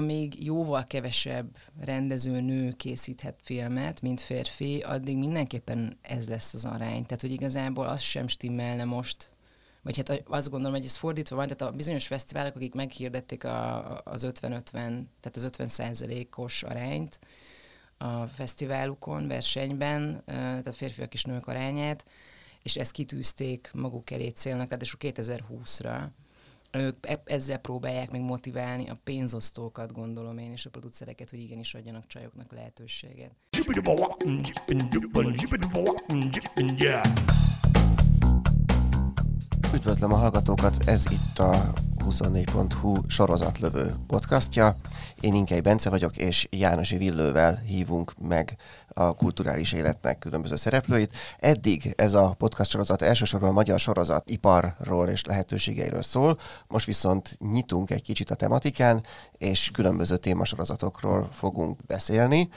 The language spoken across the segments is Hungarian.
amíg jóval kevesebb rendező nő készíthet filmet, mint férfi, addig mindenképpen ez lesz az arány. Tehát, hogy igazából az sem stimmelne most, vagy hát azt gondolom, hogy ez fordítva van, tehát a bizonyos fesztiválok, akik meghirdették a, az 50-50, tehát az 50 százalékos arányt a fesztiválukon, versenyben, tehát férfiak és nők arányát, és ezt kitűzték maguk elé célnak, ráadásul 2020-ra. Ők e- ezzel próbálják meg motiválni a pénzosztókat, gondolom én, és a producereket, hogy igenis adjanak csajoknak lehetőséget. Üdvözlöm a hallgatókat, ez itt a 24.hu sorozatlövő podcastja. Én Inkei Bence vagyok, és Jánosi Villővel hívunk meg a kulturális életnek különböző szereplőit. Eddig ez a podcast sorozat elsősorban a magyar sorozat iparról és lehetőségeiről szól, most viszont nyitunk egy kicsit a tematikán, és különböző témasorozatokról fogunk beszélni.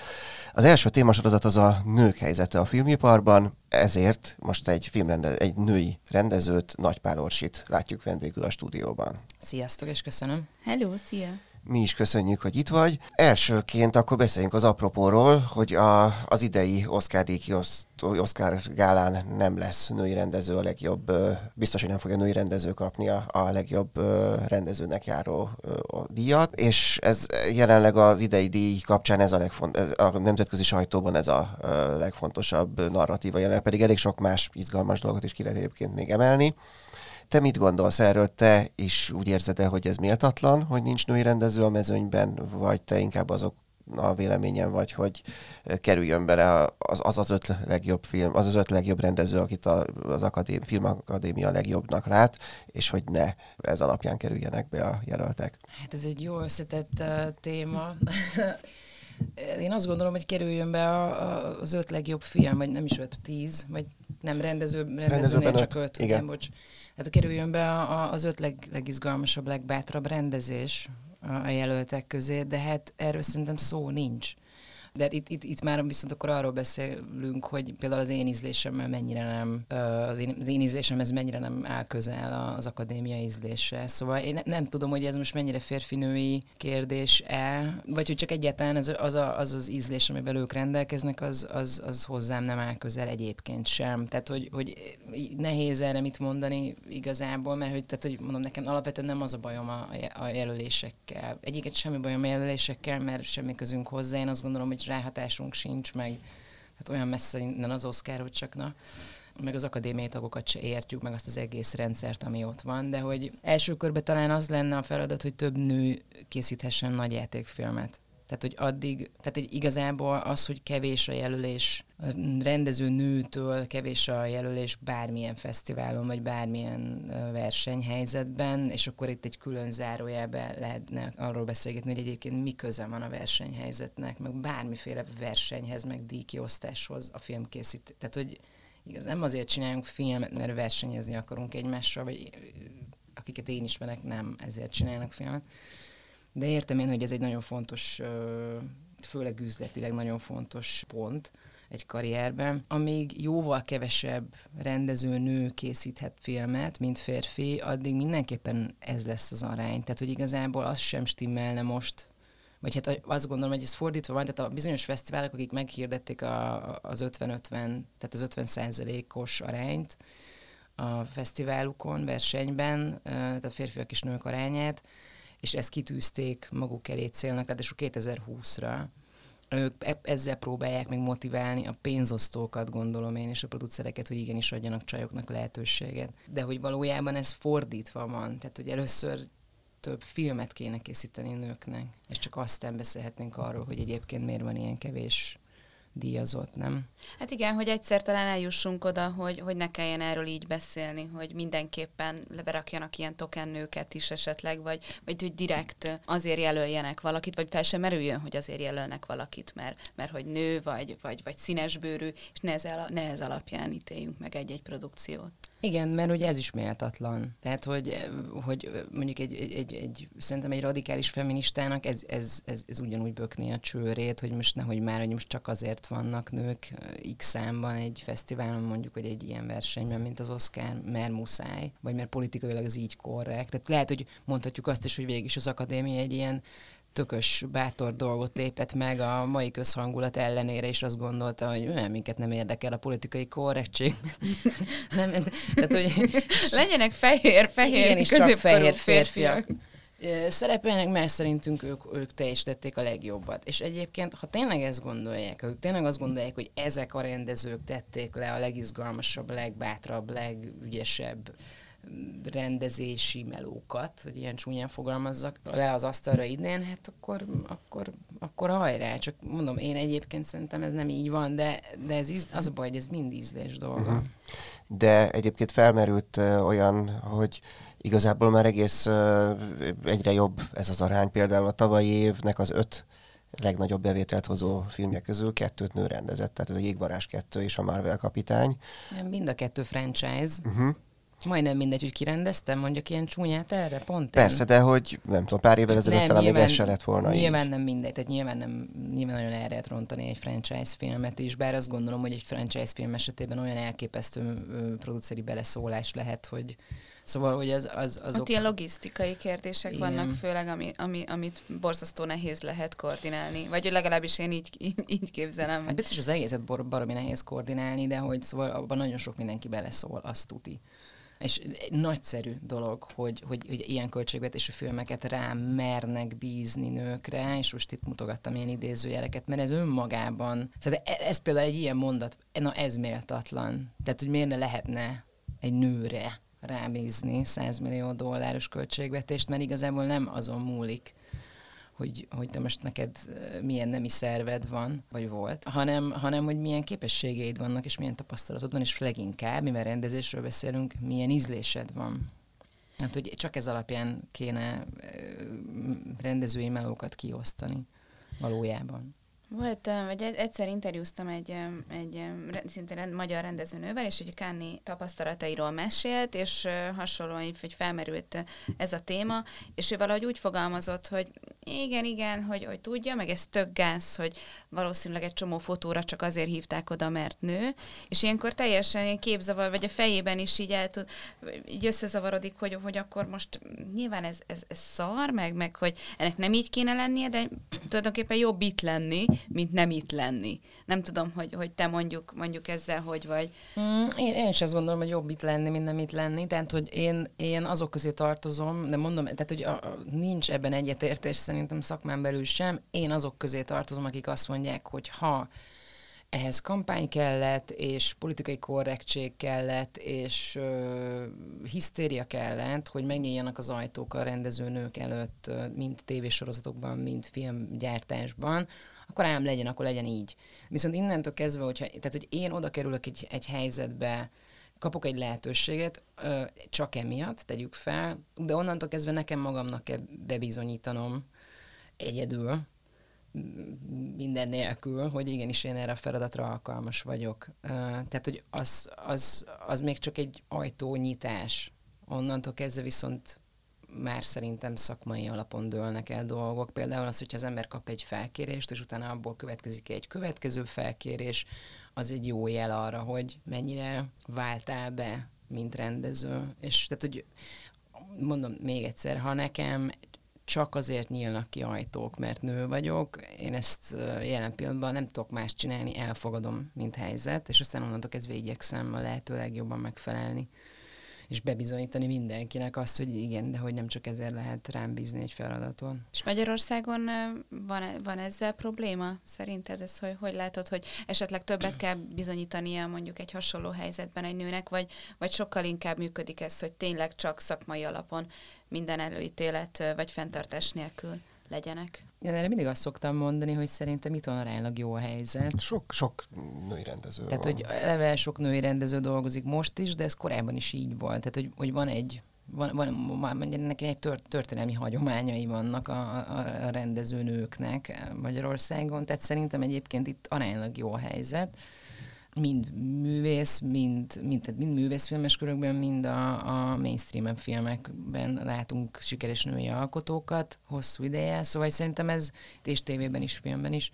Az első témasorozat az a nők helyzete a filmiparban, ezért most egy, filmrende, egy női rendezőt, Nagy Pál Orsit látjuk vendégül a stúdióban. Sziasztok, és köszönöm. Hello, szia! Mi is köszönjük, hogy itt vagy. Elsőként akkor beszéljünk az apropóról, hogy a, az idei Oscar díj Oscar gálán nem lesz női rendező a legjobb, biztos, hogy nem fogja női rendező kapni a, a legjobb rendezőnek járó a díjat, és ez jelenleg az idei díj kapcsán ez a, legfont, ez a nemzetközi sajtóban ez a legfontosabb narratíva, jelenleg pedig elég sok más izgalmas dolgot is ki lehet egyébként még emelni. Te mit gondolsz erről? Te is úgy érzed -e, hogy ez méltatlan, hogy nincs női rendező a mezőnyben, vagy te inkább azok a véleményem vagy, hogy kerüljön bele az az, az öt legjobb film, az az öt legjobb rendező, akit az akadém, filmakadémia legjobbnak lát, és hogy ne ez alapján kerüljenek be a jelöltek. Hát ez egy jó összetett uh, téma. Én azt gondolom, hogy kerüljön be a, a, az öt legjobb film, vagy nem is öt, tíz, vagy nem rendező, rendezőnél csak öt, öt igen. Nem, bocs. Tehát kerüljön be a, az öt leg, legizgalmasabb, legbátrabb rendezés a jelöltek közé, de hát erről szerintem szó nincs. De itt, itt, itt már viszont akkor arról beszélünk, hogy például az én ízlésemmel mennyire nem, az én, az én ízlésem ez mennyire nem áll közel az akadémia ízlése. Szóval én nem, nem tudom, hogy ez most mennyire férfinői kérdés-e, vagy hogy csak egyáltalán az az, a, az, az ízlés, amivel ők rendelkeznek, az, az, az hozzám nem áll közel egyébként sem. Tehát, hogy, hogy nehéz erre mit mondani igazából, mert hogy, tehát, hogy mondom, nekem alapvetően nem az a bajom a, a jelölésekkel. Egyiket semmi bajom a jelölésekkel, mert semmi közünk hozzá. Én azt gondolom, hogy ráhatásunk sincs, meg. Hát olyan messze innen az Oscar, hogy csak na, meg az akadémiai tagokat se értjük, meg azt az egész rendszert, ami ott van, de hogy első körben talán az lenne a feladat, hogy több nő készíthessen nagy játékfilmet. Tehát, hogy addig, tehát hogy igazából az, hogy kevés a jelölés, a rendező nőtől kevés a jelölés bármilyen fesztiválon, vagy bármilyen versenyhelyzetben, és akkor itt egy külön zárójelbe lehetne arról beszélgetni, hogy egyébként mi köze van a versenyhelyzetnek, meg bármiféle versenyhez, meg díjkiosztáshoz a filmkészít. Tehát, hogy igaz, nem azért csináljunk filmet, mert versenyezni akarunk egymással, vagy akiket én ismerek, nem ezért csinálnak filmet de értem én, hogy ez egy nagyon fontos, főleg üzletileg nagyon fontos pont egy karrierben. Amíg jóval kevesebb rendező nő készíthet filmet, mint férfi, addig mindenképpen ez lesz az arány. Tehát, hogy igazából az sem stimmelne most, vagy hát azt gondolom, hogy ez fordítva van, tehát a bizonyos fesztiválok, akik meghirdették a, az 50-50, tehát az 50 százalékos arányt a fesztiválukon, versenyben, tehát a férfiak és nők arányát, és ezt kitűzték maguk elé célnak, ráadásul 2020-ra. Ők e- ezzel próbálják meg motiválni a pénzosztókat, gondolom én, és a producereket, hogy igenis adjanak csajoknak lehetőséget. De hogy valójában ez fordítva van, tehát hogy először több filmet kéne készíteni nőknek, és csak aztán beszélhetnénk arról, hogy egyébként miért van ilyen kevés díjazott, nem? Hát igen, hogy egyszer talán eljussunk oda, hogy, hogy ne kelljen erről így beszélni, hogy mindenképpen berakjanak ilyen token nőket is esetleg, vagy, vagy hogy direkt azért jelöljenek valakit, vagy fel sem merüljön, hogy azért jelölnek valakit, mert, mert hogy nő, vagy, vagy, vagy színesbőrű, és ne ez, ne ez alapján ítéljünk meg egy-egy produkciót. Igen, mert ugye ez is méltatlan. Tehát, hogy, hogy mondjuk egy, egy, egy, egy szerintem egy radikális feministának ez, ez, ez, ez ugyanúgy bökné a csőrét, hogy most nehogy már, hogy most csak azért vannak nők x számban egy fesztiválon, mondjuk, hogy egy ilyen versenyben, mint az Oscar, mert muszáj, vagy mert politikailag az így korrekt. Tehát lehet, hogy mondhatjuk azt is, hogy végig is az akadémia egy ilyen tökös, bátor dolgot lépett meg a mai közhangulat ellenére, és azt gondolta, hogy nem, minket nem érdekel a politikai korrektség. nem, tehát, hogy legyenek fehér, fehér, igen, és csak fehér férfiak. férfiak szerepelnek, mert szerintünk ők, ők teljesítették a legjobbat. És egyébként, ha tényleg ezt gondolják, ha ők tényleg azt gondolják, hogy ezek a rendezők tették le a legizgalmasabb, legbátrabb, legügyesebb rendezési melókat, hogy ilyen csúnyán fogalmazzak, le az asztalra idén, hát akkor, akkor, akkor hajrá. Csak mondom, én egyébként szerintem ez nem így van, de, de ez íz, az a baj, hogy ez mind ízlés dolga. Uh-huh. De egyébként felmerült uh, olyan, hogy igazából már egész uh, egyre jobb ez az arány. Például a tavalyi évnek az öt legnagyobb bevételt hozó filmje közül kettőt nő rendezett, tehát ez a Jégvarás 2 és a Marvel kapitány. Mind a kettő franchise. Uh-huh. Majdnem mindegy, hogy kirendeztem, mondjuk ilyen csúnyát erre, pont Persze, én. de hogy nem tudom, pár évvel ezelőtt talán még ez se lett volna Nyilván így. nem mindegy, tehát nyilván, nem, nyilván nagyon el lehet rontani egy franchise filmet is, bár azt gondolom, hogy egy franchise film esetében olyan elképesztő produceri beleszólás lehet, hogy Szóval, hogy az, az azok... Ott ilyen logisztikai kérdések Igen. vannak, főleg, ami, ami, amit borzasztó nehéz lehet koordinálni. Vagy legalábbis én így, így, így képzelem. Hát biztos az egészet bar- baromi nehéz koordinálni, de hogy szóval abban nagyon sok mindenki beleszól, azt tuti. És nagyszerű dolog, hogy, hogy, hogy ilyen költségvetésű filmeket rá mernek bízni nőkre, és most itt mutogattam ilyen idézőjeleket, mert ez önmagában, szóval ez például egy ilyen mondat, na ez méltatlan. Tehát, hogy miért ne lehetne egy nőre rábízni 100 millió dolláros költségvetést, mert igazából nem azon múlik, hogy, hogy te most neked milyen nemi szerved van, vagy volt, hanem, hanem hogy milyen képességeid vannak, és milyen tapasztalatod van, és leginkább, mivel rendezésről beszélünk, milyen ízlésed van. Hát, hogy csak ez alapján kéne rendezői melókat kiosztani valójában. Volt, vagy egyszer interjúztam egy, egy szintén rend, magyar rendezőnővel, és hogy Káni tapasztalatairól mesélt, és hasonlóan hogy felmerült ez a téma, és ő valahogy úgy fogalmazott, hogy igen, igen, hogy, hogy tudja, meg ez tök gáz, hogy valószínűleg egy csomó fotóra csak azért hívták oda, mert nő, és ilyenkor teljesen képzavar, vagy a fejében is így el tud, így összezavarodik, hogy, hogy akkor most nyilván ez, ez, ez szar, meg, meg hogy ennek nem így kéne lennie, de tulajdonképpen jobb itt lenni, mint nem itt lenni. Nem tudom, hogy, hogy te mondjuk, mondjuk ezzel hogy vagy. Mm, én, én is azt gondolom, hogy jobb itt lenni, mint nem itt lenni. Tehát, hogy én, én azok közé tartozom, de mondom, tehát, hogy a, a, nincs ebben egyetértés szerintem szakmán belül sem. Én azok közé tartozom, akik azt mondják, hogy ha ehhez kampány kellett, és politikai korrektség kellett, és ö, hisztéria kellett, hogy megnyíljanak az ajtók a rendezőnők előtt, mind tévésorozatokban, mind filmgyártásban, akkor ám legyen, akkor legyen így. Viszont innentől kezdve, hogyha, tehát, hogy én oda kerülök egy, egy helyzetbe, kapok egy lehetőséget, csak emiatt tegyük fel, de onnantól kezdve nekem magamnak kell bebizonyítanom egyedül, minden nélkül, hogy igenis én erre a feladatra alkalmas vagyok. Tehát, hogy az, az, az még csak egy ajtónyitás. Onnantól kezdve viszont már szerintem szakmai alapon dőlnek el dolgok. Például az, hogyha az ember kap egy felkérést, és utána abból következik egy következő felkérés, az egy jó jel arra, hogy mennyire váltál be, mint rendező. És tehát, hogy mondom még egyszer, ha nekem csak azért nyílnak ki ajtók, mert nő vagyok. Én ezt jelen pillanatban nem tudok más csinálni, elfogadom, mint helyzet, és aztán onnantól kezdve igyekszem a lehető legjobban megfelelni és bebizonyítani mindenkinek azt, hogy igen, de hogy nem csak ezért lehet rám bízni egy feladaton. És Magyarországon van, van ezzel probléma? Szerinted ez, hogy, hogy látod, hogy esetleg többet kell bizonyítania mondjuk egy hasonló helyzetben egy nőnek, vagy, vagy sokkal inkább működik ez, hogy tényleg csak szakmai alapon minden előítélet vagy fenntartás nélkül legyenek? Én erre mindig azt szoktam mondani, hogy szerintem itt van aránylag jó a helyzet. Sok, sok női rendező Tehát, van. hogy eleve sok női rendező dolgozik most is, de ez korábban is így volt. Tehát, hogy, hogy van egy van, van, neki egy tört, történelmi hagyományai vannak a, a, a rendezőnőknek Magyarországon, tehát szerintem egyébként itt aránylag jó a helyzet mind művész, mind, mind, mind művészfilmes körökben, mind a, a mainstream filmekben látunk sikeres női alkotókat hosszú ideje, szóval szerintem ez és tévében is, filmben is.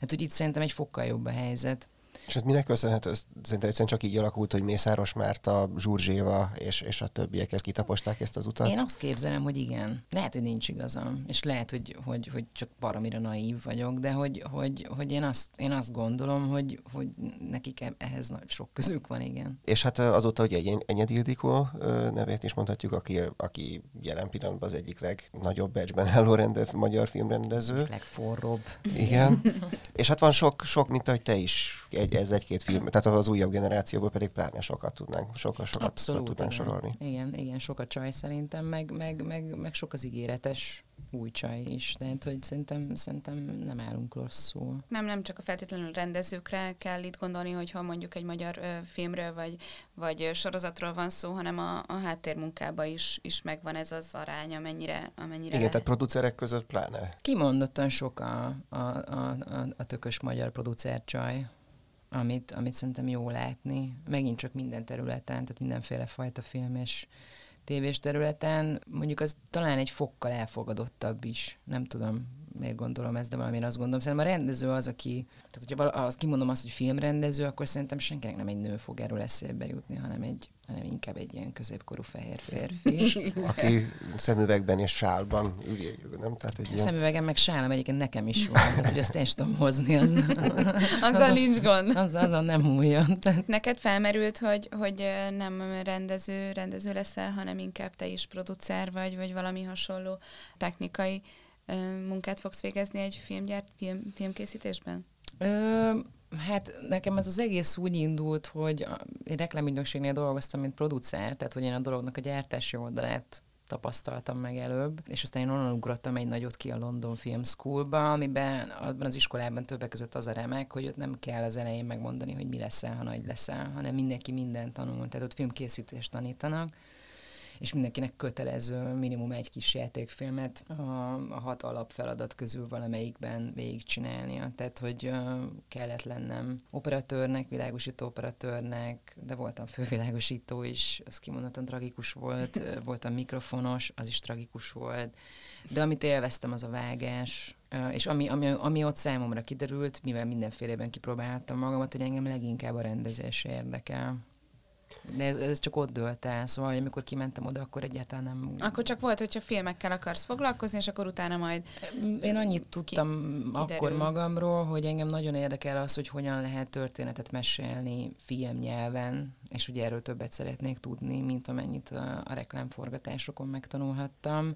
Hát, hogy itt szerintem egy fokkal jobb a helyzet. És ez minek köszönhető? Szerintem egyszerűen csak így alakult, hogy Mészáros Márta, Zsurzséva és, és a többieket kitaposták ezt az utat? Én azt képzelem, hogy igen. Lehet, hogy nincs igazam, és lehet, hogy, hogy, hogy csak baromira naív vagyok, de hogy, hogy, hogy én, azt, én azt gondolom, hogy, hogy nekik e- ehhez sok közük van, igen. És hát azóta, hogy egy Enyedi Ildikó nevét is mondhatjuk, aki, aki jelen pillanatban az egyik legnagyobb becsben álló rende, magyar filmrendező. Legforróbb. Igen. és hát van sok, sok, mint ahogy te is, egy, ez egy-két film, tehát az újabb generációból pedig pláne sokat tudnánk, sokat, sokat Abszolút, tudnánk igen. sorolni. Igen, igen, sok a csaj szerintem, meg, meg, meg, meg sok az ígéretes új csaj is, de hát, hogy szerintem, szerintem nem állunk rosszul. Nem, nem csak a feltétlenül rendezőkre kell itt gondolni, hogyha mondjuk egy magyar ö, filmről vagy, vagy sorozatról van szó, hanem a, a háttérmunkába is, is megvan ez az arány, amennyire, amennyire Igen, tehát producerek között pláne. Kimondottan sok a, a, a, a, a tökös magyar producercsaj, amit, amit szerintem jó látni. Megint csak minden területen, tehát mindenféle fajta film és tévés területen, mondjuk az talán egy fokkal elfogadottabb is. Nem tudom, miért gondolom ezt, de valamire azt gondolom. Szerintem a rendező az, aki, tehát hogyha az, kimondom azt, hogy filmrendező, akkor szerintem senkinek nem egy nő fog erről eszébe jutni, hanem egy, hanem inkább egy ilyen középkorú fehér férfi. Aki szemüvegben és sálban ül, nem? Tehát egy ilyen... Szemüvegem meg sálam egyébként nekem is van, tehát hogy ezt én is tudom hozni. Az, azzal nincs gond. Az, azon nem újjon. Neked felmerült, hogy, hogy nem rendező, rendező leszel, hanem inkább te is producer vagy, vagy valami hasonló technikai munkát fogsz végezni egy filmgyárt, film, filmkészítésben? Ö, hát nekem ez az egész úgy indult, hogy én reklámügynökségnél dolgoztam, mint producer, tehát hogy én a dolognak a gyártási oldalát tapasztaltam meg előbb, és aztán én onnan ugrottam egy nagyot ki a London Film Schoolba, amiben abban az iskolában többek között az a remek, hogy ott nem kell az elején megmondani, hogy mi leszel, ha nagy leszel, hanem mindenki mindent tanul, tehát ott filmkészítést tanítanak, és mindenkinek kötelező minimum egy kis játékfilmet a, a hat alapfeladat közül valamelyikben végigcsinálnia. Tehát, hogy kellett lennem operatőrnek, világosító operatőrnek, de voltam fővilágosító is, az kimondottan tragikus volt, voltam mikrofonos, az is tragikus volt, de amit élveztem, az a vágás, és ami, ami, ami ott számomra kiderült, mivel mindenféleben kipróbáltam magamat, hogy engem leginkább a rendezés érdekel. De ez, ez csak ott dőlt el, szóval amikor kimentem oda, akkor egyáltalán nem... Akkor csak volt, hogyha filmekkel akarsz foglalkozni, és akkor utána majd... Én annyit tudtam kiderül. akkor magamról, hogy engem nagyon érdekel az, hogy hogyan lehet történetet mesélni filmnyelven, és ugye erről többet szeretnék tudni, mint amennyit a, a reklámforgatásokon megtanulhattam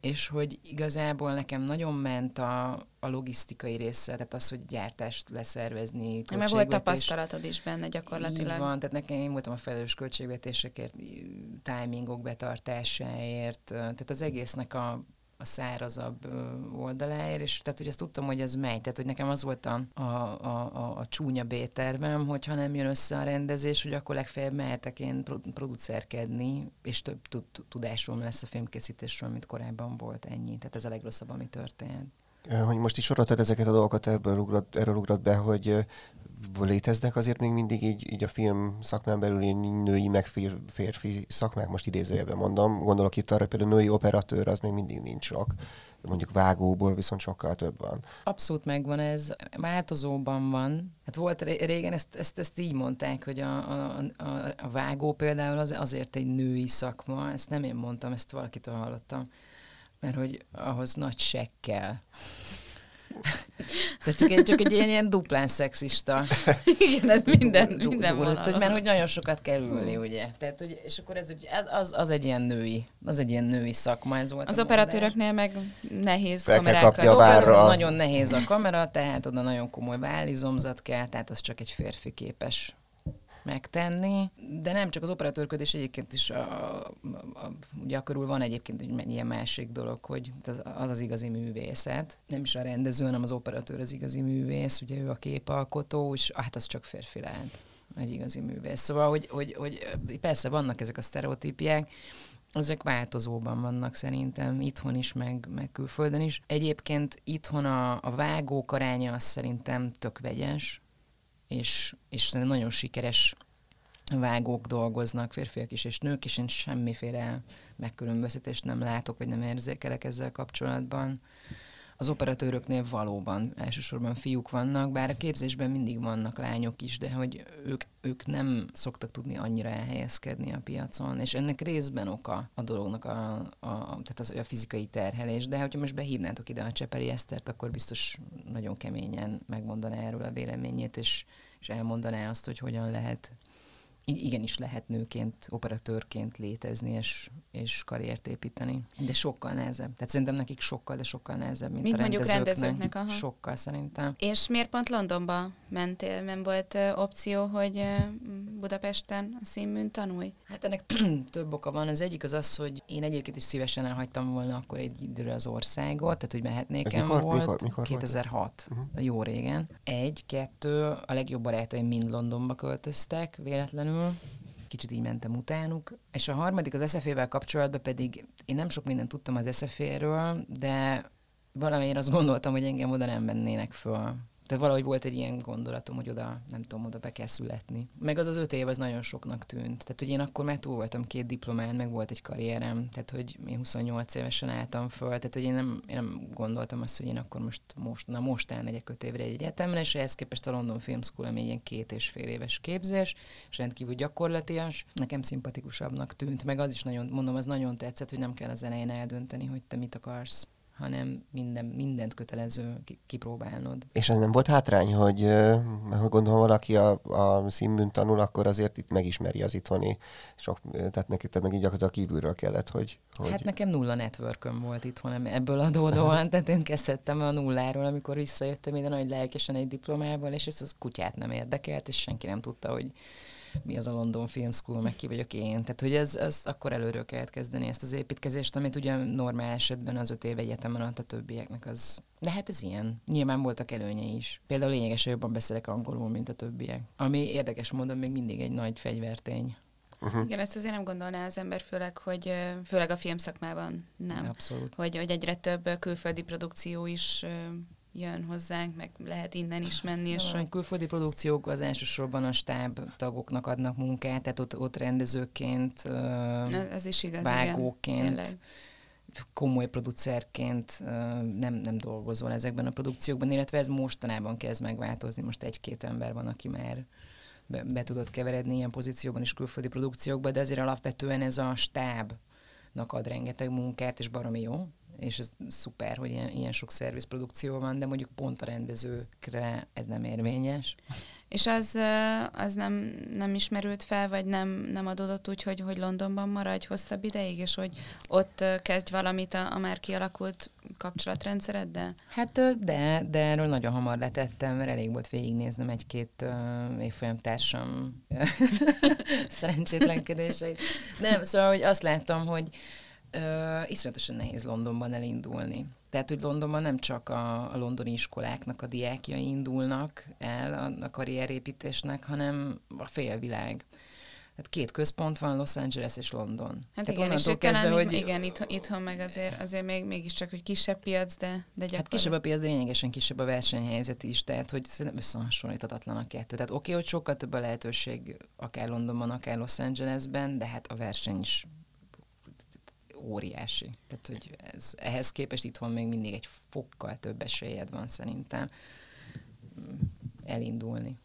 és hogy igazából nekem nagyon ment a, a logisztikai része, tehát az, hogy gyártást leszervezni. Mert volt tapasztalatod is benne gyakorlatilag. Így van, tehát nekem én voltam a felelős költségvetésekért, timingok betartásáért, tehát az egésznek a a szárazabb oldaláért, és tehát, hogy azt tudtam, hogy ez megy. Tehát, hogy nekem az volt a, a, a, a, csúnya B-tervem, hogy ha nem jön össze a rendezés, hogy akkor legfeljebb mehetek én producerkedni, és több tudásom lesz a filmkészítésről, mint korábban volt ennyi. Tehát ez a legrosszabb, ami történt. Hogy most is soroltad ezeket a dolgokat, ebből ugrott, erről ugrott be, hogy léteznek azért még mindig így, így a film szakmán belül női meg férfi szakmák, most idézőjelben mondom, gondolok itt arra, például női operatőr, az még mindig nincs sok mondjuk vágóból viszont sokkal több van. Abszolút megvan ez, változóban van. Hát volt régen, ezt, ezt, ezt így mondták, hogy a, a, a, vágó például az, azért egy női szakma, ezt nem én mondtam, ezt valakitől hallottam, mert hogy ahhoz nagy sekk. Tehát csak egy, csak egy ilyen, ilyen duplán szexista. Igen, ez minden, du, minden du, hogy, Mert hogy nagyon sokat kell ülni, ugye. Tehát, hogy, és akkor ez, az, az, az, egy ilyen női, az egy ilyen női szakma. Ez volt az operatőröknél meg nehéz Fel a Nagyon nehéz a kamera, tehát oda nagyon komoly válizomzat kell, tehát az csak egy férfi képes megtenni, de nem csak az operatőrködés egyébként is, a, a, a, ugye körül van egyébként egy ilyen másik dolog, hogy az, az az igazi művészet, nem is a rendező, hanem az operatőr az igazi művész, ugye ő a képalkotó, és hát az csak férfi lehet egy igazi művész. Szóval, hogy, hogy, hogy persze vannak ezek a sztereotípiák, ezek változóban vannak szerintem, itthon is, meg, meg külföldön is. Egyébként itthon a, a vágók aránya az szerintem tök vegyes, és, és nagyon sikeres vágók dolgoznak, férfiak is és nők, és én semmiféle megkülönböztetést nem látok, vagy nem érzékelek ezzel kapcsolatban. Az operatőröknél valóban elsősorban fiúk vannak, bár a képzésben mindig vannak lányok is, de hogy ők, ők nem szoktak tudni annyira elhelyezkedni a piacon, és ennek részben oka a dolognak a, a, tehát az, a fizikai terhelés, de hogyha most behívnátok ide a Csepeli Esztert, akkor biztos nagyon keményen megmondaná erről a véleményét, és, és elmondaná azt, hogy hogyan lehet igenis lehet nőként, operatőrként létezni és, és karriert építeni. De sokkal nehezebb. Tehát szerintem nekik sokkal, de sokkal nehezebb, mint, mint a mondjuk rendezőknek. rendezőknek aha. Sokkal szerintem. És miért pont Londonba mentél? Nem volt uh, opció, hogy uh, Budapesten a színműn tanulj? Hát ennek több oka van. Az egyik az az, hogy én egyébként is szívesen elhagytam volna akkor egy időre az országot, tehát hogy mehetnék el volt. Mikor, mikor 2006, uh-huh. jó régen. Egy, kettő, a legjobb barátaim mind Londonba költöztek véletlenül, kicsit így mentem utánuk. És a harmadik az SZF-vel kapcsolatban pedig én nem sok mindent tudtam az SZF-ről, de valamiért azt gondoltam, hogy engem oda nem vennének föl. Tehát valahogy volt egy ilyen gondolatom, hogy oda, nem tudom, oda be kell születni. Meg az az öt év az nagyon soknak tűnt. Tehát, hogy én akkor már túl voltam két diplomán, meg volt egy karrierem, tehát, hogy én 28 évesen álltam föl, tehát, hogy én nem, én nem gondoltam azt, hogy én akkor most, most na most elmegyek öt évre egy egyetemre, és ehhez képest a London Film School, ami ilyen két és fél éves képzés, és rendkívül gyakorlatias, nekem szimpatikusabbnak tűnt, meg az is nagyon, mondom, az nagyon tetszett, hogy nem kell az elején eldönteni, hogy te mit akarsz hanem minden, mindent kötelező kipróbálnod. És ez nem volt hátrány, hogy, hogy gondolom valaki a, a színbűn tanul, akkor azért itt megismeri az itthoni, sok, tehát neki te meg így gyakorlatilag kívülről kellett, hogy, hogy... Hát nekem nulla networkön volt itthon ebből adódóan, tehát én kezdtem a nulláról, amikor visszajöttem ide nagy lelkesen egy diplomával, és ez az kutyát nem érdekelt, és senki nem tudta, hogy mi az a London Film School, meg ki vagyok én. Tehát, hogy ez, ez akkor előről kellett kezdeni ezt az építkezést, amit ugye normál esetben az öt év egyetemen a többieknek az de hát ez ilyen. Nyilván voltak előnyei is. Például lényegesen jobban beszélek angolul, mint a többiek. Ami érdekes módon még mindig egy nagy fegyvertény. Uh-huh. Igen, ezt azért nem gondolná az ember, főleg, hogy főleg a filmszakmában nem. Abszolút. Hogy, hogy egyre több külföldi produkció is jön hozzánk, meg lehet innen is menni. És a külföldi produkciók az elsősorban a stáb tagoknak adnak munkát, tehát ott, ott rendezőként, ez is igaz, vágóként, igen, komoly producerként nem, nem dolgozol ezekben a produkciókban, illetve ez mostanában kezd megváltozni. Most egy-két ember van, aki már be, be tudott keveredni ilyen pozícióban is külföldi produkciókban, de azért alapvetően ez a stábnak ad rengeteg munkát, és baromi jó és ez szuper, hogy ilyen, ilyen sok szervizprodukció van, de mondjuk pont a rendezőkre ez nem érvényes. És az, az nem, nem ismerült fel, vagy nem, nem adódott úgy, hogy, hogy Londonban maradj hosszabb ideig, és hogy ott kezdj valamit a, a már kialakult kapcsolatrendszereddel? Hát de, de erről nagyon hamar letettem, mert elég volt végignéznem egy-két uh, évfolyam társam szerencsétlenkedéseit. Nem, szóval hogy azt láttam, hogy Uh, iszonyatosan nehéz Londonban elindulni. Tehát, hogy Londonban nem csak a, a londoni iskoláknak a diákjai indulnak el a, a karrierépítésnek, hanem a félvilág. Tehát két központ van, Los Angeles és London. Hát Tehát igen, és kezdve, talán, hogy... igen, itthon, itthon meg azért, azért még, mégiscsak, hogy kisebb piac, de, de gyakorlatilag. Hát kisebb a piac, de lényegesen kisebb a versenyhelyzet is, tehát hogy szerintem összehasonlíthatatlan a kettő. Tehát oké, okay, hogy sokkal több a lehetőség akár Londonban, akár Los Angelesben, de hát a verseny is óriási. Tehát, hogy ez, ehhez képest itthon még mindig egy fokkal több esélyed van szerintem mm, elindulni.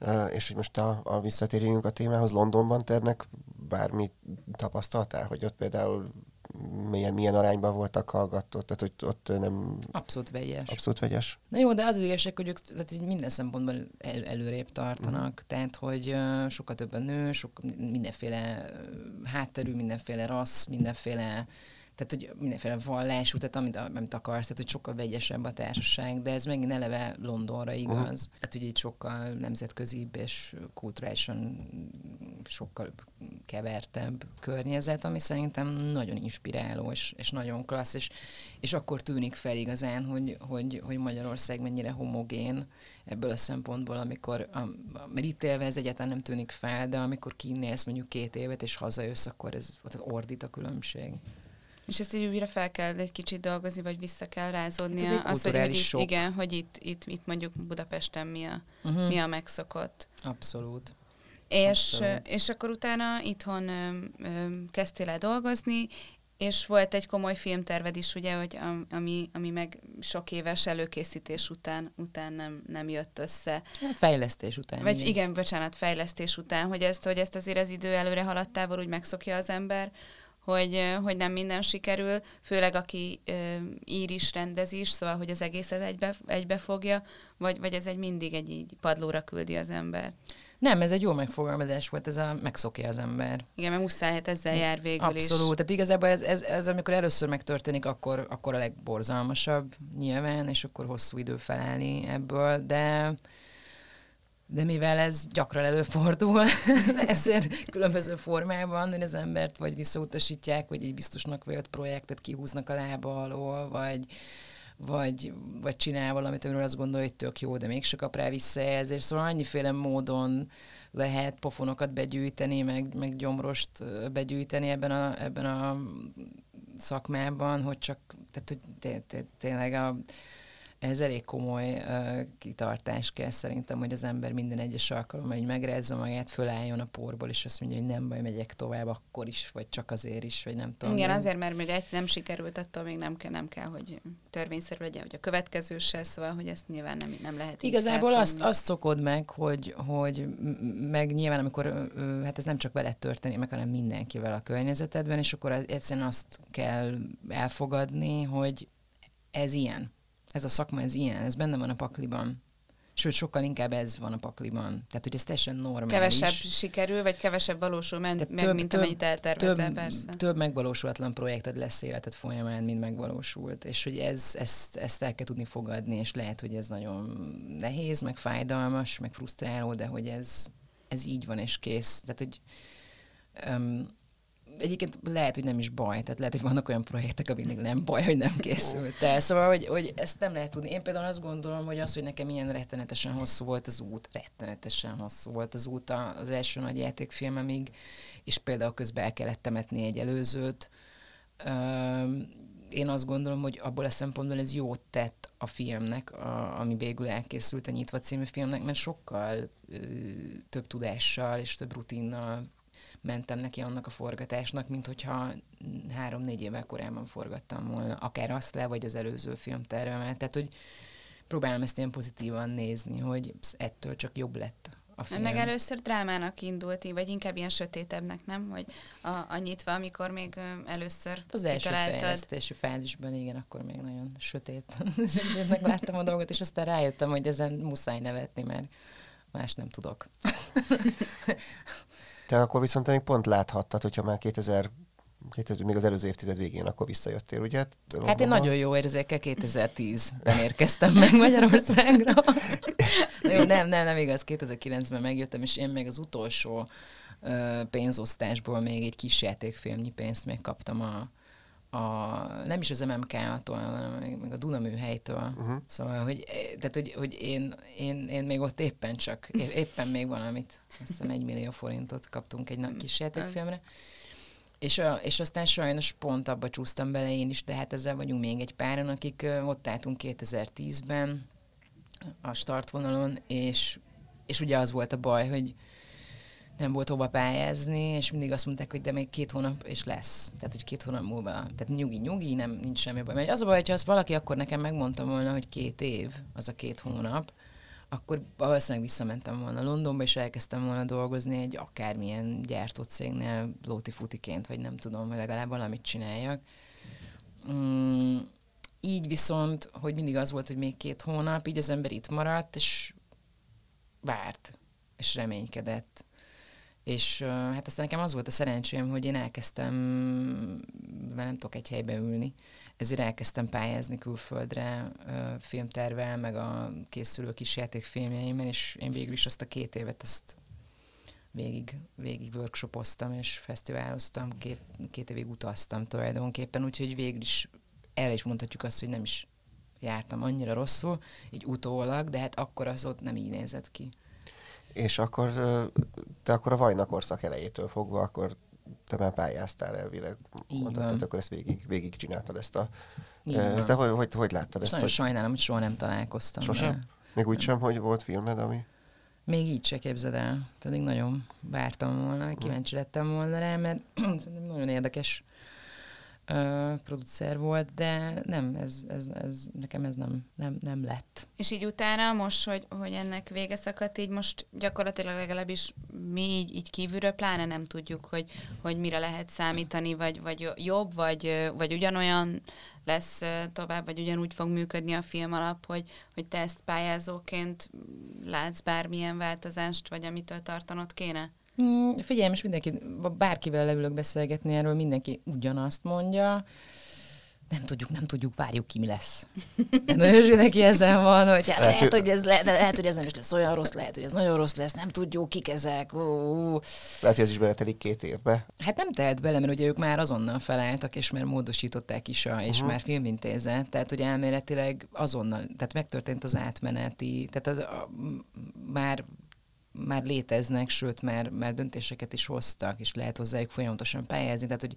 Uh, és hogy most a, a visszatérjünk a témához, Londonban ternek bármit tapasztaltál, hogy ott például milyen, milyen arányban voltak hallgatók, tehát hogy ott nem... Abszolút vegyes. Abszolút vegyes. Na jó, de az az igazság, hogy ők tehát minden szempontból el, előrébb tartanak, uh-huh. tehát hogy uh, sokkal több a nő, sok, mindenféle hátterű, mindenféle rassz, mindenféle tehát hogy mindenféle vallású, tehát amit, amit akarsz, tehát hogy sokkal vegyesebb a társaság, de ez megint eleve Londonra igaz. Uh-huh. Tehát hogy egy sokkal nemzetközibb és kulturálisan sokkal kevertebb környezet, ami szerintem nagyon inspiráló és, és nagyon klassz, és, és akkor tűnik fel igazán, hogy, hogy, hogy Magyarország mennyire homogén ebből a szempontból, amikor, a, mert itt élve ez egyáltalán nem tűnik fel, de amikor kinnélsz mondjuk két évet és hazajössz, akkor ez ott ordít a különbség. És ezt így újra fel kell egy kicsit dolgozni, vagy vissza kell rázódni. Hát az, hogy, hogy itt, igen, hogy itt, itt, itt mondjuk Budapesten mi a, uh-huh. mi a megszokott. Abszolút. És, Abszolút. és akkor utána itthon ö, ö, kezdtél el dolgozni, És volt egy komoly filmterved is, ugye, hogy ami, ami meg sok éves előkészítés után, után nem, nem jött össze. Fejlesztés után. Vagy igen. igen, bocsánat, fejlesztés után, hogy ezt, hogy ezt azért az idő előre haladtával úgy megszokja az ember, hogy, hogy nem minden sikerül, főleg aki ö, ír is, rendez is, szóval, hogy az egészet egybe, egybe fogja, vagy, vagy ez egy mindig egy így padlóra küldi az ember. Nem, ez egy jó megfogalmazás volt, ez a megszokja az ember. Igen, mert muszáj, hát ezzel jár végül Abszolút. is. Tehát igazából ez, ez, ez, amikor először megtörténik, akkor, akkor a legborzalmasabb nyilván, és akkor hosszú idő felállni ebből, de de mivel ez gyakran előfordul, ezért különböző formában, hogy az embert vagy visszautasítják, vagy egy biztosnak vett projektet kihúznak a lába alól, vagy, vagy, vagy csinál valamit, amiről azt gondolja, hogy tök jó, de mégse kap rá visszajelzést. Szóval annyiféle módon lehet pofonokat begyűjteni, meg, meg gyomrost begyűjteni ebben a, ebben a szakmában, hogy csak, tehát hogy tényleg a, ez elég komoly uh, kitartás kell szerintem, hogy az ember minden egyes alkalommal hogy megrezza magát, fölálljon a porból, és azt mondja, hogy nem baj, megyek tovább akkor is, vagy csak azért is, vagy nem tudom. Igen, nem. azért, mert még egy nem sikerült, attól még nem kell, nem kell, hogy törvényszerű legyen, hogy a következő se, szóval, hogy ezt nyilván nem, nem lehet Igazából azt, azt szokod meg, hogy, hogy meg nyilván, amikor, hát ez nem csak veled történik meg, hanem mindenkivel a környezetedben, és akkor egyszerűen azt kell elfogadni, hogy ez ilyen ez a szakma, ez ilyen, ez benne van a pakliban. Sőt, sokkal inkább ez van a pakliban. Tehát, hogy ez teljesen normális. Kevesebb sikerül, vagy kevesebb valósul meg, meg több, mint több, amennyit eltervezel, több, persze. Több megvalósulatlan projekted lesz életed folyamán, mint megvalósult. És hogy ez, ezt, ezt el kell tudni fogadni, és lehet, hogy ez nagyon nehéz, meg fájdalmas, meg frusztráló, de hogy ez, ez így van, és kész. Tehát, hogy um, egyébként lehet, hogy nem is baj, tehát lehet, hogy vannak olyan projektek, amik nem baj, hogy nem készült el. Szóval, hogy, hogy ezt nem lehet tudni. Én például azt gondolom, hogy az, hogy nekem ilyen rettenetesen hosszú volt az út, rettenetesen hosszú volt az út az első nagy játékfilmemig, és például közben el kellett temetni egy előzőt. Én azt gondolom, hogy abból a szempontból ez jót tett a filmnek, a, ami végül elkészült a Nyitva című filmnek, mert sokkal ö, több tudással és több rutinnal mentem neki annak a forgatásnak, mint hogyha három-négy évvel korábban forgattam volna, akár azt le, vagy az előző filmtervemet. Tehát, hogy próbálom ezt ilyen pozitívan nézni, hogy ettől csak jobb lett a film. Meg először drámának indult, vagy inkább ilyen sötétebbnek, nem? Hogy a, a nyitva, amikor még először Az első fejlesztési fázisban, igen, akkor még nagyon sötét. Sötétnek láttam a dolgot, és aztán rájöttem, hogy ezen muszáj nevetni, mert más nem tudok. Te akkor viszont még pont láthattad, hogyha már 2000 2000, még az előző évtized végén akkor visszajöttél, ugye? Hát én nagyon jó érzékel 2010-ben érkeztem meg Magyarországra. nem, nem, nem igaz, 2009-ben megjöttem, és én még az utolsó pénzosztásból még egy kis játékfilmnyi pénzt még kaptam a, a, nem is az MMK-tól, hanem még a Dunaműhelytől. Uh-huh. Szóval, hogy, tehát, hogy, hogy én, én, én, még ott éppen csak, éppen még valamit, azt hiszem egy millió forintot kaptunk egy nagy kis játékfilmre. És, a, és aztán sajnos pont abba csúsztam bele én is, de hát ezzel vagyunk még egy páran, akik ott álltunk 2010-ben a startvonalon, és, és ugye az volt a baj, hogy nem volt hova pályázni, és mindig azt mondták, hogy de még két hónap, és lesz. Tehát, hogy két hónap múlva. Tehát nyugi, nyugi, nem, nincs semmi baj. Mert az a baj, hogyha azt valaki akkor nekem megmondta volna, hogy két év, az a két hónap, akkor valószínűleg visszamentem volna Londonba, és elkezdtem volna dolgozni egy akármilyen gyártócégnél lóti-futiként, vagy nem tudom, hogy legalább valamit csináljak. Mm, így viszont, hogy mindig az volt, hogy még két hónap, így az ember itt maradt, és várt, és reménykedett és hát aztán nekem az volt a szerencsém, hogy én elkezdtem, mert nem tudok egy helybe ülni, ezért elkezdtem pályázni külföldre filmtervel, meg a készülő kis játékfilmjeimmel, és én végül is azt a két évet azt végig, végig workshopoztam és fesztiváloztam, két, két évig utaztam tulajdonképpen, úgyhogy végül is el is mondhatjuk azt, hogy nem is jártam annyira rosszul, így utólag, de hát akkor az ott nem így nézett ki. És akkor te akkor a Vajna korszak elejétől fogva, akkor te már pályáztál elvileg. Így mondtad, van. akkor ezt végig, végig csináltad ezt a... Így te hogy, hogy, hogy láttad ezt? Nagyon hogy... sajnálom, hogy soha nem találkoztam. Sosem? De... Még úgy sem, hogy volt filmed, ami... Még így se képzeld el. Pedig nagyon vártam volna, kíváncsi lettem volna rá, mert nagyon érdekes ö, producer volt, de nem, ez, ez, ez, nekem ez nem, nem, nem lett. És így utána most, hogy, hogy ennek vége szakadt, így most gyakorlatilag legalábbis mi így, így kívülről pláne nem tudjuk, hogy, hogy mire lehet számítani, vagy, vagy jobb, vagy, vagy ugyanolyan lesz tovább, vagy ugyanúgy fog működni a film alap, hogy, hogy te ezt pályázóként látsz bármilyen változást, vagy amitől tartanod kéne? Mm, figyelj, most mindenki, bárkivel leülök beszélgetni erről, mindenki ugyanazt mondja. Nem tudjuk, nem tudjuk, várjuk ki, mi lesz. Nagyon neki ezen van, hogy hát lehet, hogy ez le, lehet, hogy ez nem is lesz olyan rossz, lehet, hogy ez nagyon rossz lesz, nem tudjuk, kik ezek. Ó, ó. Lehet, hogy ez is beletelik két évbe. Hát nem tehet bele, mert ugye ők már azonnal felálltak, és már módosították is, a, és uh-huh. már filmintézet, tehát hogy elméletileg azonnal, tehát megtörtént az átmeneti, tehát az, a, már már léteznek, sőt, már, már döntéseket is hoztak, és lehet hozzájuk folyamatosan pályázni, tehát hogy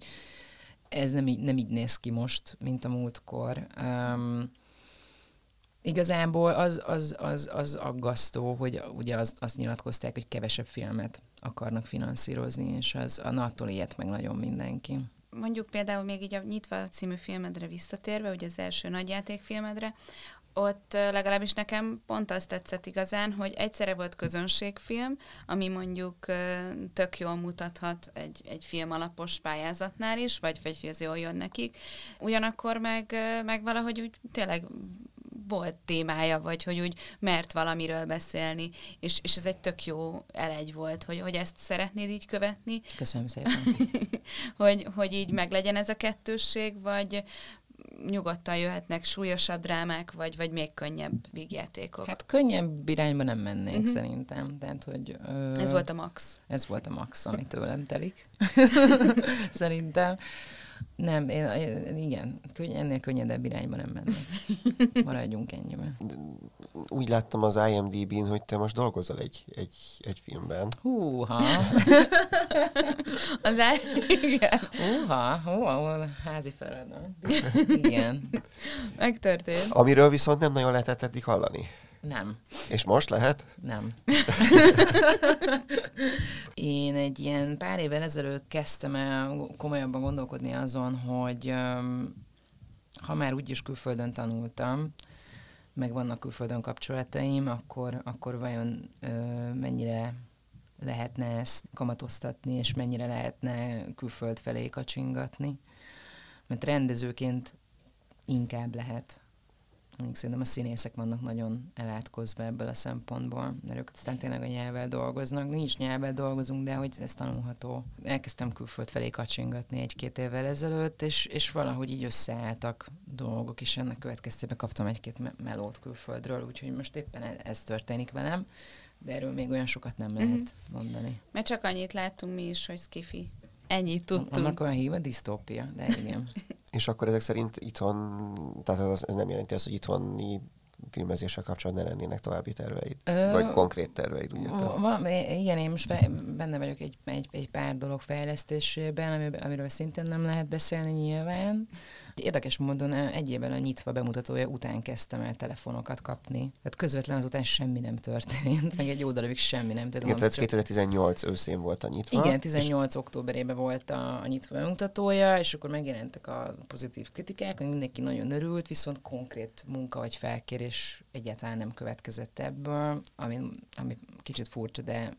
ez nem így, nem így néz ki most, mint a múltkor. Um, igazából az, az, az, az aggasztó, hogy ugye az, azt nyilatkozták, hogy kevesebb filmet akarnak finanszírozni, és az a attól ilyet meg nagyon mindenki. Mondjuk például még így a Nyitva című filmedre visszatérve, ugye az első nagyjátékfilmedre, ott legalábbis nekem pont azt tetszett igazán, hogy egyszerre volt közönségfilm, ami mondjuk tök jól mutathat egy, egy film alapos pályázatnál is, vagy, vagy ez jól jön nekik. Ugyanakkor meg, meg valahogy úgy tényleg volt témája, vagy hogy úgy mert valamiről beszélni, és, és ez egy tök jó elegy volt, hogy, hogy ezt szeretnéd így követni. Köszönöm szépen. hogy, hogy így meglegyen ez a kettősség, vagy, nyugodtan jöhetnek súlyosabb drámák, vagy, vagy még könnyebb vígjátékok? Hát könnyebb irányba nem mennék uh-huh. szerintem. Tehát, hogy, ö, ez volt a max. Ez volt a max, ami tőlem telik. szerintem. Nem, én, én, igen, könny, ennél könnyedebb irányba nem mennék. Maradjunk ennyiben. Úgy láttam az IMDb-n, hogy te most dolgozol egy, egy, egy filmben. Húha! az igen. Húha, húha, házi feladat. Igen. Megtörtént. Amiről viszont nem nagyon lehetett eddig hallani. Nem. És most lehet? Nem. Én egy ilyen pár évvel ezelőtt kezdtem el komolyabban gondolkodni azon, hogy ha már úgyis külföldön tanultam, meg vannak külföldön kapcsolataim, akkor, akkor vajon ö, mennyire lehetne ezt kamatoztatni, és mennyire lehetne külföld felé kacsingatni. Mert rendezőként inkább lehet mondjuk szerintem a színészek vannak nagyon elátkozva ebből a szempontból, mert ők aztán tényleg a nyelvvel dolgoznak. Mi is nyelvvel dolgozunk, de hogy ez tanulható. Elkezdtem külföld felé kacsingatni egy-két évvel ezelőtt, és, és valahogy így összeálltak dolgok, és ennek következtében kaptam egy-két me- melót külföldről, úgyhogy most éppen e- ez történik velem, de erről még olyan sokat nem lehet mm-hmm. mondani. Mert csak annyit láttunk mi is, hogy skifi. Ennyit tudtunk. Annak olyan híva disztópia, de igen. És akkor ezek szerint itthon, tehát ez nem jelenti azt, hogy itthoni filmezéssel kapcsolatban ne lennének további terveid? Ö, Vagy konkrét terveid, ugye? Van, igen, én most fe, benne vagyok egy, egy, egy pár dolog fejlesztésében, amiről szintén nem lehet beszélni nyilván. Érdekes módon egy évvel a nyitva bemutatója után kezdtem el telefonokat kapni. Tehát közvetlen azután semmi nem történt, meg egy jó darabig semmi nem történt. Igen, tehát 2018 őszén volt a nyitva. Igen, 18 és... októberében volt a, a nyitva bemutatója, és akkor megjelentek a pozitív kritikák, mindenki nagyon örült, viszont konkrét munka vagy felkérés egyáltalán nem következett ebből, ami, ami kicsit furcsa, de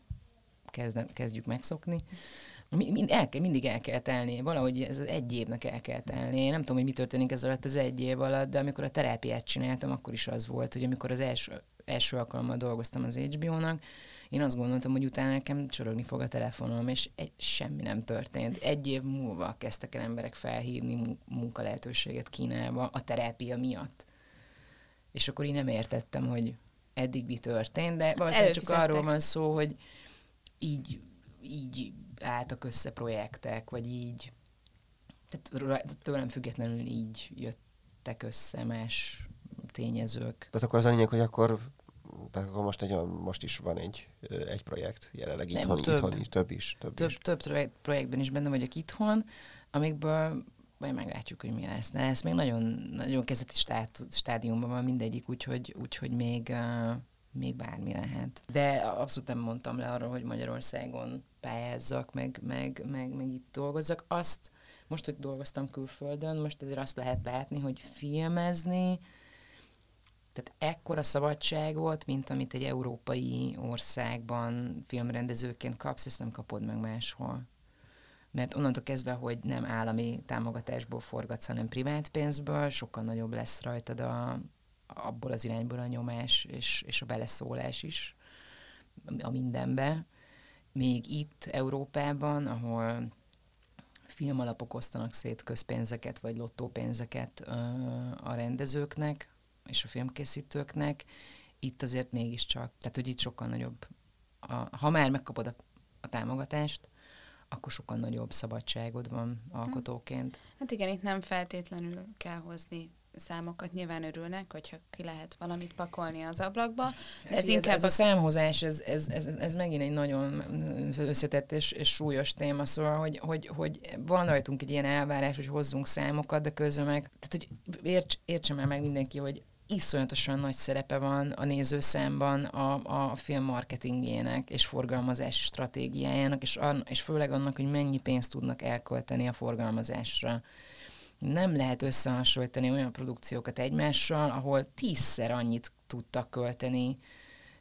kezdem, kezdjük megszokni mind, el kell, mindig el kell telni, valahogy ez egy évnek el kell telni. Én nem tudom, hogy mi történik ez alatt az egy év alatt, de amikor a terápiát csináltam, akkor is az volt, hogy amikor az első, első alkalommal dolgoztam az HBO-nak, én azt gondoltam, hogy utána nekem csorogni fog a telefonom, és egy, semmi nem történt. Egy év múlva kezdtek el emberek felhívni munkalehetőséget Kínába a terápia miatt. És akkor én nem értettem, hogy eddig mi történt, de valószínűleg csak arról van szó, hogy így, így álltak össze projektek, vagy így, tehát tőlem függetlenül így jöttek össze más tényezők. Tehát akkor az a lényeg, hogy akkor tehát akkor most, egy, most is van egy, egy projekt, jelenleg Nem, itthon, több, itthon több is. Több, több, is. több projektben is benne vagyok itthon, amikből majd meglátjuk, hogy mi lesz. De ez még nagyon, nagyon kezdeti stádiumban van mindegyik, úgyhogy, úgyhogy még, uh, még bármi lehet. De abszolút nem mondtam le arról, hogy Magyarországon pályázzak, meg, meg, meg, meg itt dolgozzak. Azt most, hogy dolgoztam külföldön, most azért azt lehet látni, hogy filmezni, tehát ekkora szabadságot, mint amit egy európai országban filmrendezőként kapsz, ezt nem kapod meg máshol. Mert onnantól kezdve, hogy nem állami támogatásból forgatsz, hanem privát pénzből, sokkal nagyobb lesz rajtad a, abból az irányból a nyomás és, és a beleszólás is a mindenbe. Még itt Európában, ahol filmalapok osztanak szét közpénzeket vagy lottópénzeket a rendezőknek, és a filmkészítőknek, itt azért mégiscsak, tehát hogy itt sokkal nagyobb, a, ha már megkapod a, a támogatást, akkor sokkal nagyobb szabadságod van alkotóként. Hát igen, itt nem feltétlenül kell hozni számokat nyilván örülnek, hogyha ki lehet valamit pakolni az ablakba. De ez, inkább ez a számhozás, ez, ez, ez, ez megint egy nagyon összetett és, és súlyos téma, szóval, hogy, hogy, hogy van rajtunk egy ilyen elvárás, hogy hozzunk számokat, de közben meg, tehát hogy érts, értse már meg mindenki, hogy iszonyatosan nagy szerepe van a nézőszámban a, a film marketingének és forgalmazási stratégiájának, és, an, és főleg annak, hogy mennyi pénzt tudnak elkölteni a forgalmazásra. Nem lehet összehasonlítani olyan produkciókat egymással, ahol tízszer annyit tudtak költeni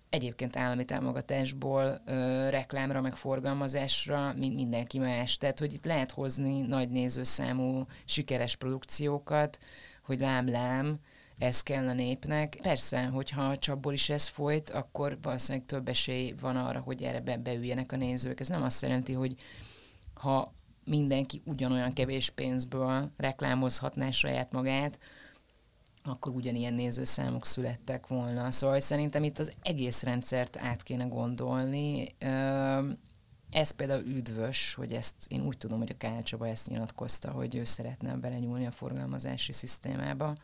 egyébként állami támogatásból ö, reklámra, meg forgalmazásra, mint mindenki más. Tehát, hogy itt lehet hozni nagy nézőszámú, sikeres produkciókat, hogy lám-lám, ez kell a népnek. Persze, hogyha a csapból is ez folyt, akkor valószínűleg több esély van arra, hogy erre be, beüljenek a nézők. Ez nem azt jelenti, hogy ha mindenki ugyanolyan kevés pénzből reklámozhatná saját magát, akkor ugyanilyen nézőszámok születtek volna. Szóval szerintem itt az egész rendszert át kéne gondolni. Ez például üdvös, hogy ezt én úgy tudom, hogy a Kálcsaba ezt nyilatkozta, hogy ő szeretne belenyúlni a forgalmazási szisztémába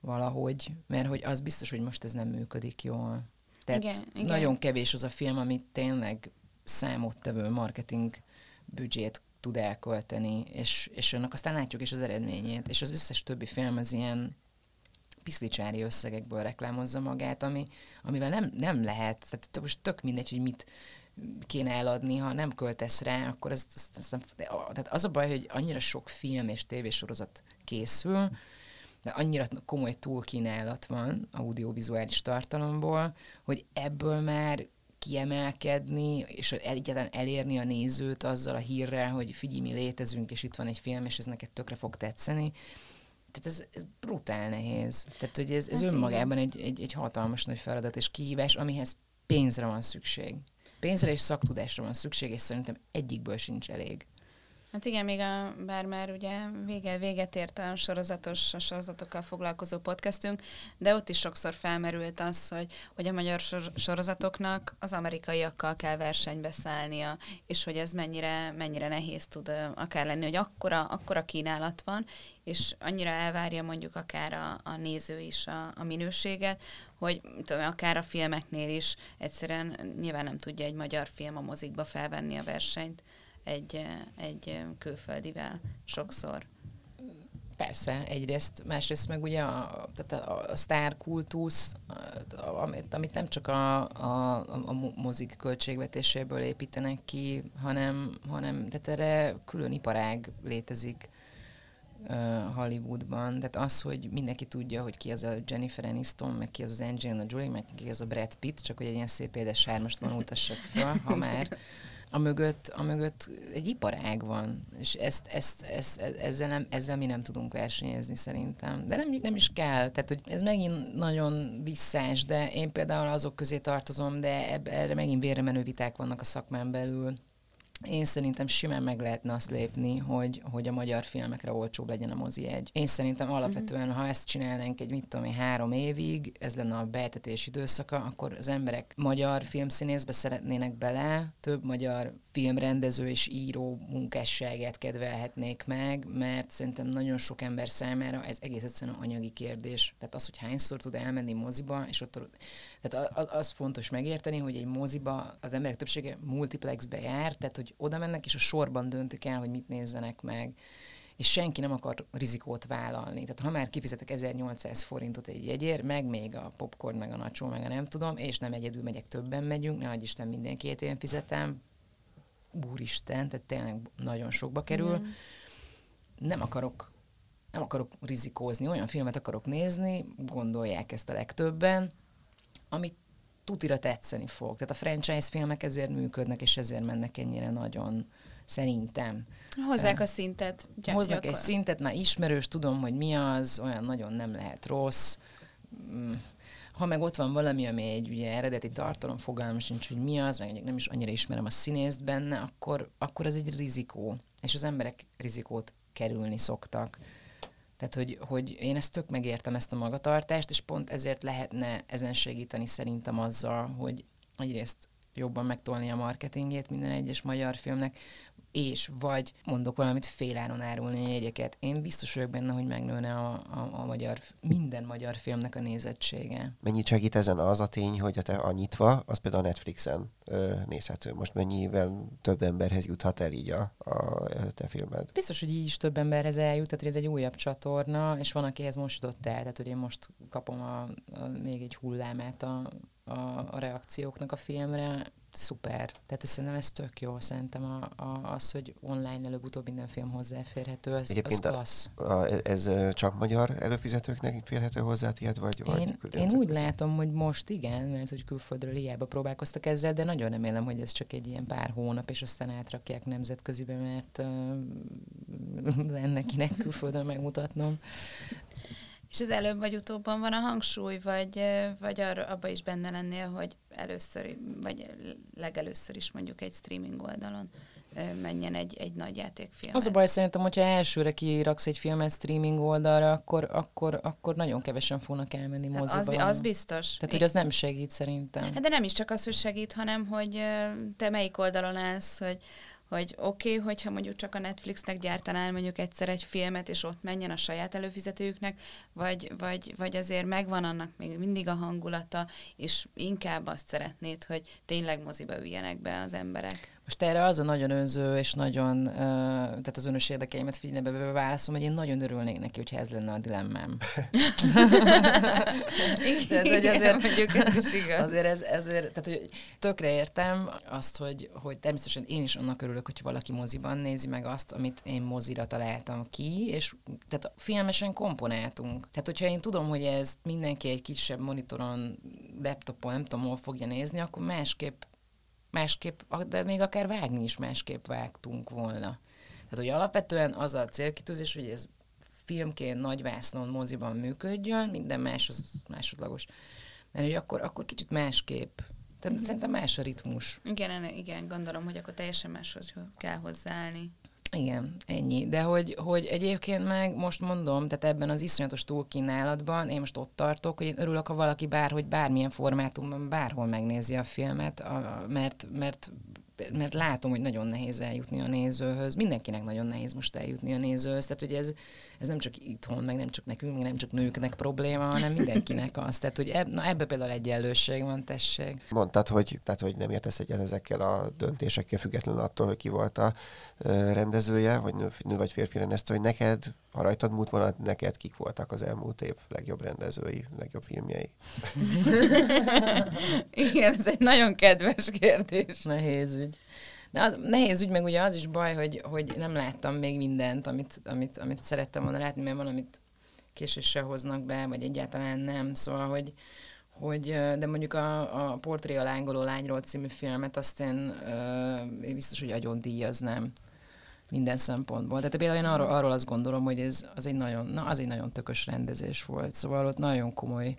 valahogy, mert hogy az biztos, hogy most ez nem működik jól. Tehát igen, igen. nagyon kevés az a film, amit tényleg számottevő marketing büdzsét tud elkölteni, és, és annak aztán látjuk is az eredményét, és az összes többi film az ilyen piszlicsári összegekből reklámozza magát, ami, amivel nem, nem lehet, tehát most tök mindegy, hogy mit kéne eladni, ha nem költesz rá, akkor ez, ez, ez nem, tehát az a baj, hogy annyira sok film és tévésorozat készül, de annyira komoly túlkínálat van audiovizuális tartalomból, hogy ebből már kiemelkedni, és egyáltalán elérni a nézőt azzal a hírrel, hogy figyelj, mi létezünk, és itt van egy film, és ez neked tökre fog tetszeni. Tehát ez, ez brutál nehéz. Tehát, hogy ez, ez hát önmagában egy, egy, egy hatalmas nagy feladat és kihívás, amihez pénzre van szükség. Pénzre és szaktudásra van szükség, és szerintem egyikből sincs elég. Hát igen, még a, bár már ugye vége, véget ért a sorozatos, a sorozatokkal foglalkozó podcastünk, de ott is sokszor felmerült az, hogy, hogy a magyar sorozatoknak az amerikaiakkal kell versenybe szállnia, és hogy ez mennyire, mennyire nehéz tud akár lenni, hogy akkora, akkora kínálat van, és annyira elvárja mondjuk akár a, a néző is a, a minőséget, hogy tudom, akár a filmeknél is egyszerűen nyilván nem tudja egy magyar film a mozikba felvenni a versenyt egy, egy külföldivel sokszor. Persze, egyrészt, másrészt meg ugye a, tehát a, a sztárkultusz, amit, amit nem csak a, a, a mozik költségvetéséből építenek ki, hanem, hanem tehát erre külön iparág létezik uh, Hollywoodban. Tehát az, hogy mindenki tudja, hogy ki az a Jennifer Aniston, meg ki az az Angelina Jolie, meg ki az a Brad Pitt, csak hogy egy ilyen szép édes sármost vonultassak fel, ha már a mögött, a mögött egy iparág van, és ezt, ezt, ezt, ezzel, nem, ezzel mi nem tudunk versenyezni szerintem. De nem, nem is kell, tehát hogy ez megint nagyon visszás, de én például azok közé tartozom, de ebbe, erre megint vérremenő viták vannak a szakmán belül, én szerintem simán meg lehetne azt lépni, hogy, hogy a magyar filmekre olcsóbb legyen a mozi egy. Én szerintem alapvetően, ha ezt csinálnánk egy mit tudom én, három évig, ez lenne a betetés időszaka, akkor az emberek magyar filmszínészbe szeretnének bele, több magyar filmrendező és író munkásságát kedvelhetnék meg, mert szerintem nagyon sok ember számára ez egész egyszerűen anyagi kérdés. Tehát az, hogy hányszor tud elmenni moziba, és ott tehát az, az fontos megérteni, hogy egy moziba az emberek többsége multiplexbe jár, tehát hogy oda mennek, és a sorban döntik el, hogy mit nézzenek meg és senki nem akar rizikót vállalni. Tehát ha már kifizetek 1800 forintot egy jegyért, meg még a popcorn, meg a nacsó, meg a nem tudom, és nem egyedül megyek, többen megyünk, ne Isten mindenkiét én fizetem, úristen, tehát tényleg nagyon sokba kerül. Mm nem akarok nem akarok rizikózni, olyan filmet akarok nézni, gondolják ezt a legtöbben, amit tutira tetszeni fog. Tehát a franchise filmek ezért működnek, és ezért mennek ennyire nagyon, szerintem. Hozzák a szintet. Gy- Hoznak gyakor. egy szintet, már ismerős, tudom, hogy mi az, olyan nagyon nem lehet rossz. Ha meg ott van valami, ami egy ugye eredeti tartalom, fogalmam sincs, hogy mi az, meg nem is annyira ismerem a színészt benne, akkor, akkor ez egy rizikó. És az emberek rizikót kerülni szoktak. Tehát, hogy, hogy én ezt tök megértem, ezt a magatartást, és pont ezért lehetne ezen segíteni szerintem azzal, hogy egyrészt jobban megtolni a marketingét minden egyes magyar filmnek, és vagy mondok valamit féláron árulni a jegyeket. Én biztos vagyok benne, hogy megnőne a, a, a magyar, minden magyar filmnek a nézettsége. Mennyit segít ezen az a tény, hogy a te a nyitva, az például a Netflixen ö, nézhető. Most mennyivel több emberhez juthat el így a, a te filmed? Biztos, hogy így is több emberhez eljut, tehát hogy ez egy újabb csatorna, és van, akihez most jutott el, tehát hogy én most kapom a, a, még egy hullámát a, a, a reakcióknak a filmre, szuper. Tehát szerintem ez tök jó. Szerintem a, a, az, hogy online előbb-utóbb minden film hozzáférhető, az, Egyébként az klassz. A, a, ez csak magyar előfizetőknek férhető hozzá tiéd, vagy, én, vagy Én úgy látom, hogy most igen, mert hogy külföldről hiába próbálkoztak ezzel, de nagyon remélem, hogy ez csak egy ilyen pár hónap, és aztán átrakják nemzetközibe, mert uh, lenne kinek külföldön megmutatnom. És az előbb vagy utóbban van a hangsúly, vagy, vagy arra, abba is benne lennél, hogy először, vagy legelőször is mondjuk egy streaming oldalon menjen egy, egy nagy játékfilm. Az a baj szerintem, hogyha elsőre kiraksz egy filmet streaming oldalra, akkor, akkor, akkor nagyon kevesen fognak elmenni hát moziba. Az, az biztos. Tehát, hogy az nem segít szerintem. Hát de nem is csak az, hogy segít, hanem hogy te melyik oldalon állsz, hogy, hogy oké, okay, hogyha mondjuk csak a Netflixnek gyártanál mondjuk egyszer egy filmet, és ott menjen a saját előfizetőjüknek, vagy, vagy, vagy azért megvan annak még mindig a hangulata, és inkább azt szeretnéd, hogy tényleg moziba üljenek be az emberek. Most erre az a nagyon önző, és nagyon, uh, tehát az önös érdekeimet figyelembe véve válaszom, hogy én nagyon örülnék neki, hogyha ez lenne a dilemmám. tehát, hogy azért, mondjuk ez is igaz. Azért ez, ezért, tehát, hogy tökre értem azt, hogy, hogy természetesen én is annak örülök, hogy valaki moziban nézi meg azt, amit én mozira találtam ki, és tehát filmesen komponáltunk. Tehát, hogyha én tudom, hogy ez mindenki egy kisebb monitoron, laptopon, nem tudom, hol fogja nézni, akkor másképp másképp, de még akár vágni is másképp vágtunk volna. Tehát, hogy alapvetően az a célkitűzés, hogy ez filmként nagy vásznon moziban működjön, minden más az másodlagos. Mert hogy akkor, akkor kicsit másképp. Tehát szerintem más a ritmus. Igen, igen, gondolom, hogy akkor teljesen máshoz kell hozzáállni. Igen, ennyi. De hogy, hogy egyébként meg most mondom, tehát ebben az iszonyatos túlkínálatban én most ott tartok, hogy én örülök, ha valaki bárhogy bármilyen formátumban bárhol megnézi a filmet, a, mert, mert mert látom, hogy nagyon nehéz eljutni a nézőhöz. Mindenkinek nagyon nehéz most eljutni a nézőhöz. Tehát, hogy ez, ez nem csak itthon, meg nem csak nekünk, meg nem csak nőknek probléma, hanem mindenkinek az. Tehát, hogy eb, na, ebbe például egyenlőség van, tessék. Mondtad, hogy, tehát, hogy nem értesz egyet ezekkel a döntésekkel, függetlenül attól, hogy ki volt a rendezője, vagy nő, nő vagy férfi rendező, hogy neked, ha rajtad múlt volna, neked kik voltak az elmúlt év legjobb rendezői, legjobb filmjei? Igen, ez egy nagyon kedves kérdés. Nehéz ügy. Na, nehéz ügy, meg ugye az is baj, hogy, hogy nem láttam még mindent, amit, amit, amit szerettem volna látni, mert van, amit késéssel hoznak be, vagy egyáltalán nem. Szóval, hogy, hogy de mondjuk a, a Portré a lángoló lányról című filmet azt én, én biztos, hogy agyon díjaznám minden szempontból. Tehát például én arról, arról azt gondolom, hogy ez az egy nagyon, na, az egy nagyon tökös rendezés volt. Szóval ott nagyon komoly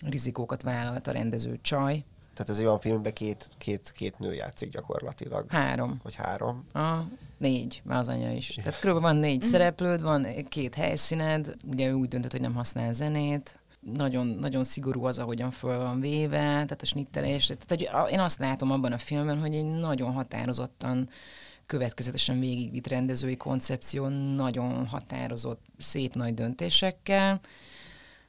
rizikókat vállalt a rendező csaj. Tehát ez egy olyan filmben két, két, két nő játszik gyakorlatilag. Három. Vagy három. A, négy, már az anya is. Tehát kb. van négy szereplőd, van két helyszíned, ugye ő úgy döntött, hogy nem használ zenét, nagyon, nagyon szigorú az, ahogyan föl van véve, tehát a snittelés. Tehát hogy én azt látom abban a filmben, hogy egy nagyon határozottan következetesen végigvitt rendezői koncepció, nagyon határozott, szép nagy döntésekkel.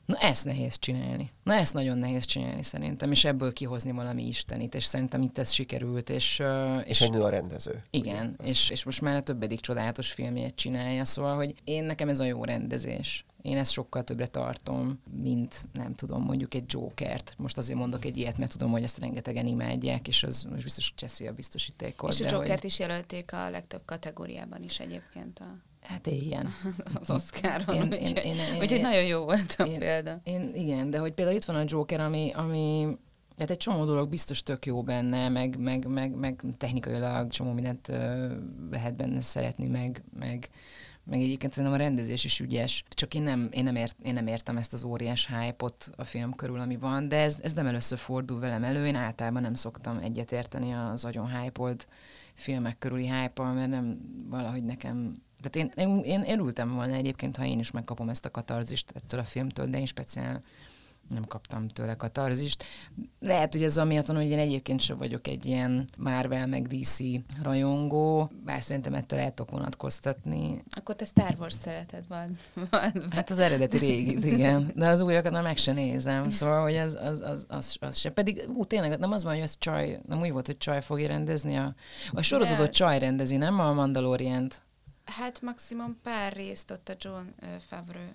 Na ezt nehéz csinálni. Na ezt nagyon nehéz csinálni szerintem, és ebből kihozni valami istenit, és szerintem itt ez sikerült. És, és, és egy nő a rendező. Igen, ugye? és, és most már a többedik csodálatos filmjét csinálja, szóval, hogy én nekem ez a jó rendezés Én ezt sokkal többre tartom, mint nem tudom, mondjuk egy Jokert. Most azért mondok egy ilyet, mert tudom, hogy ezt rengetegen imádják, és az most biztos cseszi a biztosítékot. És a Jokert hogy... is jelölték a legtöbb kategóriában is egyébként a Hát ilyen. az Oscaron. Én, úgyhogy, én, én, úgyhogy nagyon jó volt a én, példa. Én, igen, de hogy például itt van a Joker, ami, ami tehát egy csomó dolog biztos tök jó benne, meg, meg, meg, meg technikailag csomó mindent uh, lehet benne szeretni, meg, meg, meg egyébként szerintem a rendezés is ügyes, csak én nem, én nem, ért, én nem értem ezt az óriás hype a film körül, ami van, de ez, ez nem először fordul velem elő, én általában nem szoktam egyetérteni az agyon hype filmek körüli hype mert nem valahogy nekem tehát én, én, én örültem volna egyébként, ha én is megkapom ezt a katarzist ettől a filmtől, de én speciál nem kaptam tőle katarzist. Lehet, hogy ez amiatt hogy én egyébként sem vagyok egy ilyen Marvel meg DC rajongó, bár szerintem ettől el tudok vonatkoztatni. Akkor te Star Wars szereted van. hát az eredeti régi, igen. De az újakat nem meg se nézem, szóval, hogy az, az, az, az, az sem. Pedig, ú, tényleg, nem az van, hogy ez csaj, nem úgy volt, hogy csaj fogja rendezni a... A sorozatot De... csaj rendezi, nem a Mandalorient. Hát maximum pár részt ott a John Favreau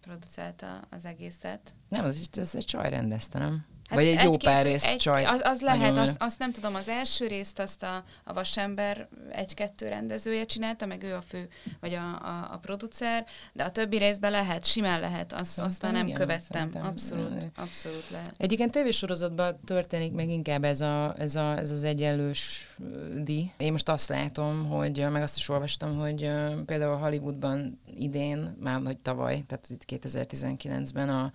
producálta az egészet. Nem, az, az egy csaj rendezte, nem? Hát Vagy egy, egy jó pár részt egy, csaj. Az, az lehet, azt, azt nem tudom, az első részt azt a, a Vasember egy-kettő rendezője csinálta, meg ő a fő, vagy a, a, a producer, de a többi részben lehet, simán lehet, azt, azt már nem igen, követtem. Abszolút, abszolút lehet. Egyébként tévésorozatban történik meg inkább ez, a, ez, a, ez az egyenlős di. Én most azt látom, hogy meg azt is olvastam, hogy például Hollywoodban idén, már vagy tavaly, tehát itt 2019-ben a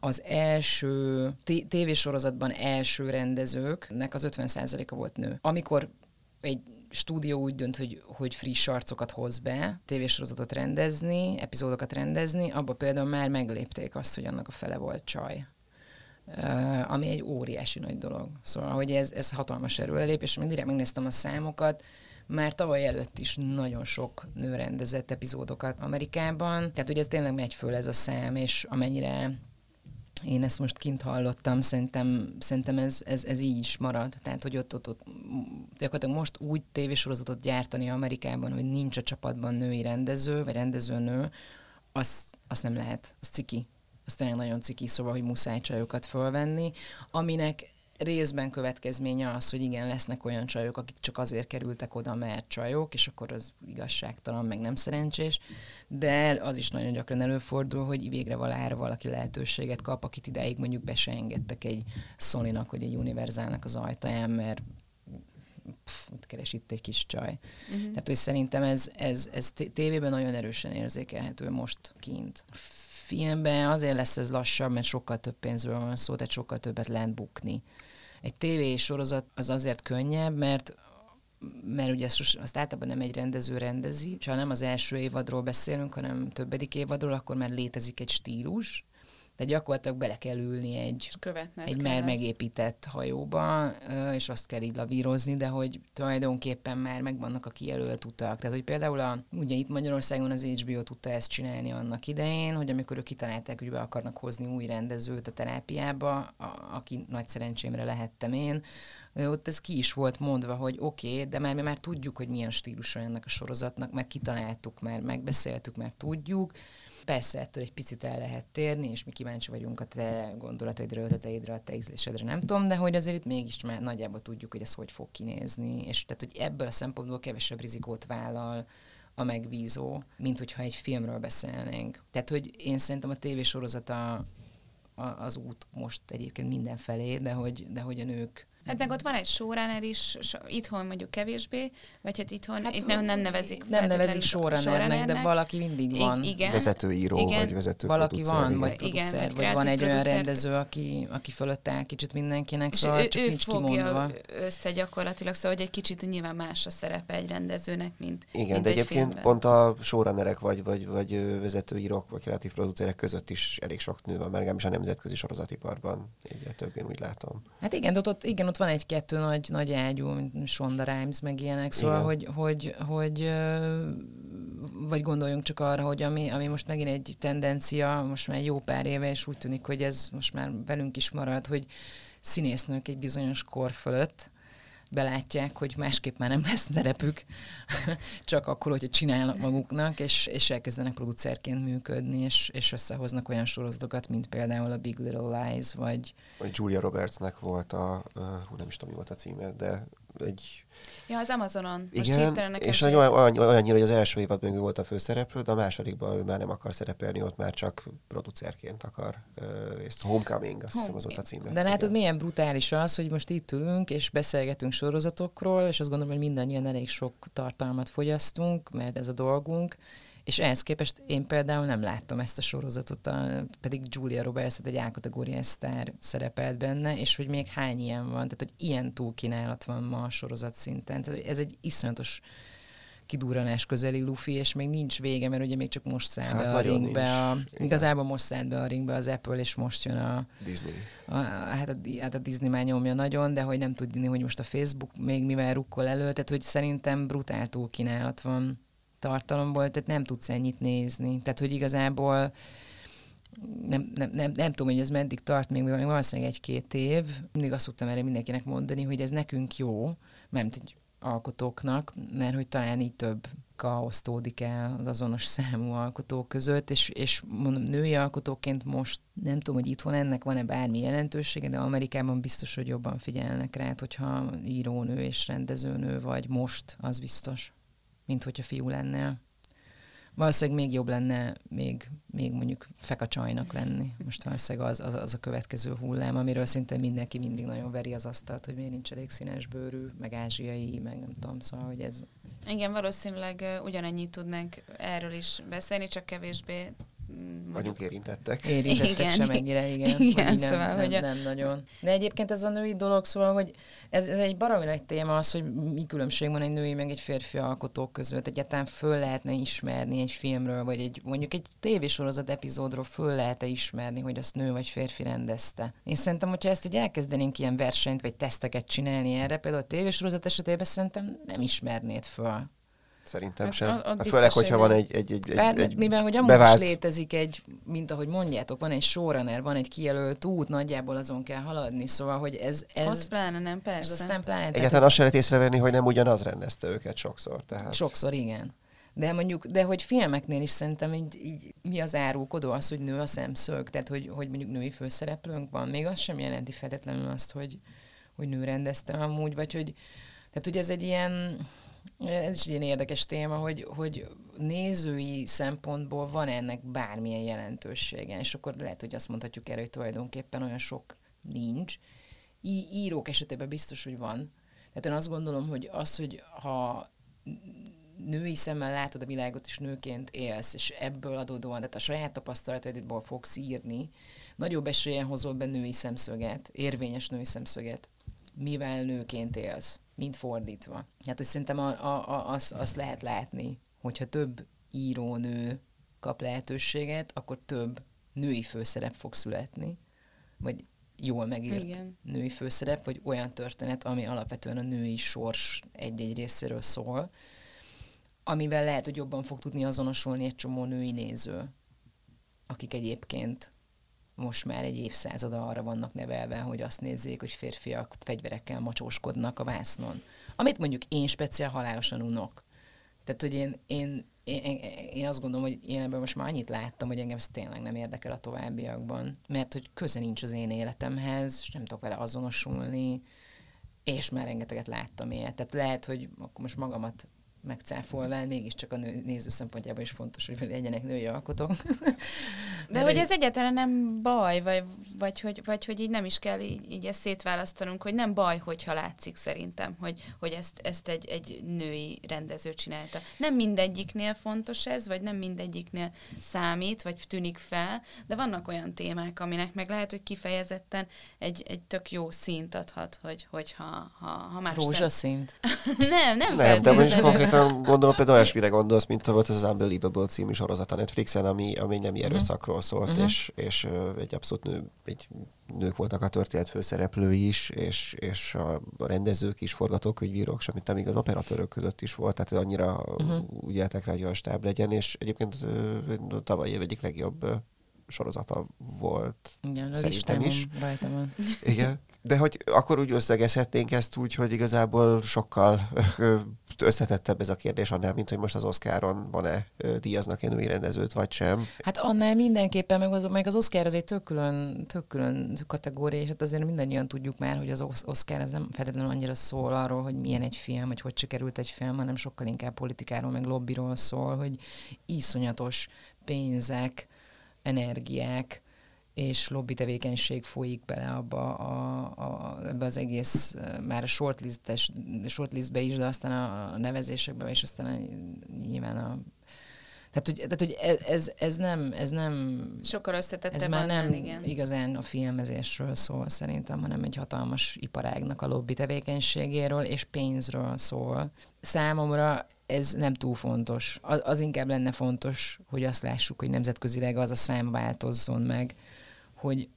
az első tévésorozatban első rendezőknek az 50%-a volt nő. Amikor egy stúdió úgy dönt, hogy, hogy friss arcokat hoz be, tévésorozatot rendezni, epizódokat rendezni, abba például már meglépték azt, hogy annak a fele volt csaj. Uh, ami egy óriási nagy dolog. Szóval, hogy ez, ez hatalmas erőlelépés, még direkt megnéztem a számokat, már tavaly előtt is nagyon sok nő rendezett epizódokat Amerikában, tehát ugye ez tényleg megy föl ez a szám, és amennyire én ezt most kint hallottam, szerintem, szerintem ez, ez, ez így is marad. Tehát, hogy ott, ott, ott gyakorlatilag most úgy tévésorozatot gyártani Amerikában, hogy nincs a csapatban női rendező, vagy rendezőnő, az, az nem lehet. Az ciki. Az tényleg nagyon ciki, szóval, hogy muszáj csajokat fölvenni, aminek részben következménye az, hogy igen, lesznek olyan csajok, akik csak azért kerültek oda, mert csajok, és akkor az igazságtalan, meg nem szerencsés, de az is nagyon gyakran előfordul, hogy végre valára valaki lehetőséget kap, akit ideig mondjuk be se engedtek egy sony vagy egy univerzálnak az ajtaján, mert pff, itt keres itt egy kis csaj. Uh-huh. Tehát, hogy szerintem ez, ez, ez tévében nagyon erősen érzékelhető most kint filmben azért lesz ez lassabb, mert sokkal több pénzről van szó, tehát sokkal többet lehet bukni. Egy tévé sorozat az azért könnyebb, mert mert ugye azt, azt általában nem egy rendező rendezi, és ha nem az első évadról beszélünk, hanem többedik évadról, akkor már létezik egy stílus, de gyakorlatilag bele kell ülni egy, egy már megépített hajóba, és azt kell így lavírozni, de hogy tulajdonképpen már megvannak a kijelölt utak. Tehát, hogy például a, ugye itt Magyarországon az HBO tudta ezt csinálni annak idején, hogy amikor ők kitalálták, hogy be akarnak hozni új rendezőt a terápiába, a, aki nagy szerencsémre lehettem én, ott ez ki is volt mondva, hogy oké, okay, de már mi már tudjuk, hogy milyen stílusa ennek a sorozatnak, mert kitaláltuk, már megbeszéltük, már tudjuk, Persze ettől egy picit el lehet térni, és mi kíváncsi vagyunk a te gondolataidra, ötleteidre, a te ízlésedre, nem tudom, de hogy azért itt mégis már nagyjából tudjuk, hogy ez hogy fog kinézni, és tehát, hogy ebből a szempontból kevesebb rizikót vállal a megbízó, mint hogyha egy filmről beszélnénk. Tehát, hogy én szerintem a tévésorozat a, a, az út most egyébként mindenfelé, de hogy, de hogy a nők Hát meg ott van egy showrunner is, so, itthon mondjuk kevésbé, vagy hát itthon hát, itt nem, nem nevezik. Nem nevezik showrunnernek, de valaki mindig van. I- igen. Vezetőíró, igen. vagy vezető Valaki van, vagy producer, igen, vagy van egy producer. olyan rendező, aki, aki fölött áll kicsit mindenkinek, és szóval ő, csak ő nincs kimondva. össze gyakorlatilag, szóval hogy egy kicsit nyilván más a szerepe egy rendezőnek, mint Igen, mint de egyébként filmben. pont a showrunnerek, vagy, vagy, vagy vezetőírók, vagy kreatív producerek között is elég sok nő van, mert a nemzetközi sorozatiparban egyre több, én úgy látom. Hát igen, ott, ott, igen, ott van egy-kettő nagy, nagy ágyú, mint Shonda Rhimes, meg ilyenek, szóval, hogy, hogy, hogy, vagy gondoljunk csak arra, hogy ami, ami most megint egy tendencia, most már jó pár éve, és úgy tűnik, hogy ez most már velünk is marad, hogy színésznők egy bizonyos kor fölött, belátják, hogy másképp már nem lesz szerepük, csak akkor, hogyha csinálnak maguknak, és, és elkezdenek producerként működni, és, és összehoznak olyan sorozatokat, mint például a Big Little Lies, vagy... Julia Robertsnek volt a, hú, nem is tudom, mi volt a címe, de egy... Ja, az Amazonon. Most Igen, és olyan, olyan, olyannyira, hogy az első évadban ő volt a főszereplő, de a másodikban ő már nem akar szerepelni, ott már csak producerként akar uh, részt. Homecoming, azt Home. hiszem az volt a címe. De látod, milyen brutális az, hogy most itt ülünk, és beszélgetünk sorozatokról, és azt gondolom, hogy mindannyian elég sok tartalmat fogyasztunk, mert ez a dolgunk, és ehhez képest én például nem láttam ezt a sorozatot, a, pedig Julia Roberts egy A-kategóriás sztár szerepelt benne, és hogy még hány ilyen van, tehát hogy ilyen túlkínálat van ma a sorozat szinten. Tehát ez egy iszonyatos kidúranás közeli lufi, és még nincs vége, mert ugye még csak most száll hát be a ringbe. A, igazából most szállt be a ringbe az Apple, és most jön a... Disney. A, hát, a, hát a Disney már nyomja nagyon, de hogy nem tudni, hogy most a Facebook még mivel rukkol elő, tehát hogy szerintem brutál túlkínálat van tartalomból, tehát nem tudsz ennyit nézni. Tehát, hogy igazából nem, nem, nem, nem tudom, hogy ez meddig tart, még valószínűleg egy-két év. Mindig azt szoktam erre mindenkinek mondani, hogy ez nekünk jó, mert hogy alkotóknak, mert hogy talán így több kaosztódik el az azonos számú alkotók között, és, és mondom, női alkotóként most nem tudom, hogy itthon ennek van-e bármi jelentősége, de Amerikában biztos, hogy jobban figyelnek rá, hogyha írónő és rendezőnő vagy most, az biztos mint hogyha fiú lennél. Valószínűleg még jobb lenne még, még mondjuk fekacsajnak lenni. Most valószínűleg az, az, az a következő hullám, amiről szinte mindenki mindig nagyon veri az asztalt, hogy miért nincs elég színes bőrű, meg ázsiai, meg nem tudom, szóval, hogy ez... Igen, valószínűleg ugyanennyit tudnánk erről is beszélni, csak kevésbé vagyunk érintettek. Érintettek igen. sem ennyire, igen. igen hogy nem, szóval, nem, hogy a... nem nagyon. De egyébként ez a női dolog, szóval, hogy ez, ez egy baromi nagy téma az, hogy mi különbség van egy női meg egy férfi alkotó között. Egyáltalán föl lehetne ismerni egy filmről, vagy egy mondjuk egy tévésorozat epizódról föl lehet-e ismerni, hogy azt nő vagy férfi rendezte. Én szerintem, hogyha ezt így elkezdenénk ilyen versenyt vagy teszteket csinálni erre, például a tévésorozat esetében szerintem nem ismernéd föl. Szerintem hát sem. A, a Főleg, hogyha van egy, egy, egy, Bár, egy mivel, hogy amúgy bevált... is létezik egy, mint ahogy mondjátok, van egy showrunner, van egy kijelölt út, nagyjából azon kell haladni, szóval, hogy ez... ez Ott pláne nem, persze. Ez aztán pláne, Egyáltalán azt sem lehet észrevenni, hogy nem ugyanaz rendezte őket sokszor. Tehát... Sokszor, igen. De mondjuk, de hogy filmeknél is szerintem így, így mi az árulkodó az, hogy nő a szemszög, tehát hogy, hogy mondjuk női főszereplőnk van, még az sem jelenti feltétlenül azt, hogy, hogy nő rendezte amúgy, vagy hogy, tehát hogy ez egy ilyen, ez is egy ilyen érdekes téma, hogy, hogy nézői szempontból van ennek bármilyen jelentősége, és akkor lehet, hogy azt mondhatjuk erre, hogy tulajdonképpen olyan sok nincs. Í- írók esetében biztos, hogy van. Tehát én azt gondolom, hogy az, hogy ha női szemmel látod a világot, és nőként élsz, és ebből adódóan, tehát a saját tapasztalataidból fogsz írni, nagyobb esélyen hozol be női szemszöget, érvényes női szemszöget, mivel nőként élsz mint fordítva. Hát, hogy szerintem a, a, a, azt, azt lehet látni, hogyha több írónő kap lehetőséget, akkor több női főszerep fog születni, vagy jól megírt Igen. női főszerep, vagy olyan történet, ami alapvetően a női sors egy-egy részéről szól, amivel lehet, hogy jobban fog tudni azonosulni egy csomó női néző, akik egyébként most már egy évszázada arra vannak nevelve, hogy azt nézzék, hogy férfiak fegyverekkel macsóskodnak a vásznon. Amit mondjuk én speciál halálosan unok. Tehát, hogy én, én, én, én, azt gondolom, hogy én ebben most már annyit láttam, hogy engem ez tényleg nem érdekel a továbbiakban, mert hogy köze nincs az én életemhez, és nem tudok vele azonosulni, és már rengeteget láttam ilyet. Tehát lehet, hogy akkor most magamat megcáfolván mégiscsak a nő, néző szempontjából is fontos, hogy legyenek női alkotók. De hogy ez egyáltalán nem baj, vagy, vagy, hogy, vagy hogy így nem is kell így, így ezt szétválasztanunk, hogy nem baj, hogyha látszik szerintem, hogy, hogy ezt, ezt egy, egy női rendező csinálta. Nem mindegyiknél fontos ez, vagy nem mindegyiknél számít, vagy tűnik fel, de vannak olyan témák, aminek meg lehet, hogy kifejezetten egy, egy tök jó színt adhat, hogy, hogyha ha, ha más Rózsaszint? nem, nem, nem de most konkrétan konkrétan gondolom például olyasmire gondolsz, mint volt ez az Unbelievable című sorozat a Netflixen, ami, ami nem mhm. erőszakról szólt, uh-huh. és, és egy abszolút nő, egy nők voltak a történet főszereplői is, és, és a rendezők is, forgatókönyvírók, semmit nem igaz, operatőrök között is volt, tehát annyira uh-huh. úgy éltek rá, hogy olyan stáb legyen, és egyébként tavaly év egyik legjobb sorozata volt. Igen, Szerintem is. Rajta van. Igen. De hogy akkor úgy összegezhetnénk ezt úgy, hogy igazából sokkal összetettebb ez a kérdés annál, mint hogy most az Oscaron van-e díjaznak-e női rendezőt, vagy sem. Hát annál mindenképpen, meg az, meg az Oscar az egy tök külön, tök külön kategória, és hát azért mindannyian tudjuk már, hogy az Oscar az nem feltétlenül annyira szól arról, hogy milyen egy film, vagy hogy sikerült egy film, hanem sokkal inkább politikáról, meg lobbiról szól, hogy iszonyatos pénzek, energiák, és lobby tevékenység folyik bele abba a, a, ebbe az egész, már a shortlistes, shortlistbe is, de aztán a nevezésekbe, és aztán a, nyilván a tehát, hogy, tehát, hogy ez, ez, ez, nem, ez nem... Sokkal összetettebb Ez már nem igen. igazán a filmezésről szól szerintem, hanem egy hatalmas iparágnak a lobby tevékenységéről és pénzről szól. Számomra ez nem túl fontos. Az, az inkább lenne fontos, hogy azt lássuk, hogy nemzetközileg az a szám változzon meg, hogy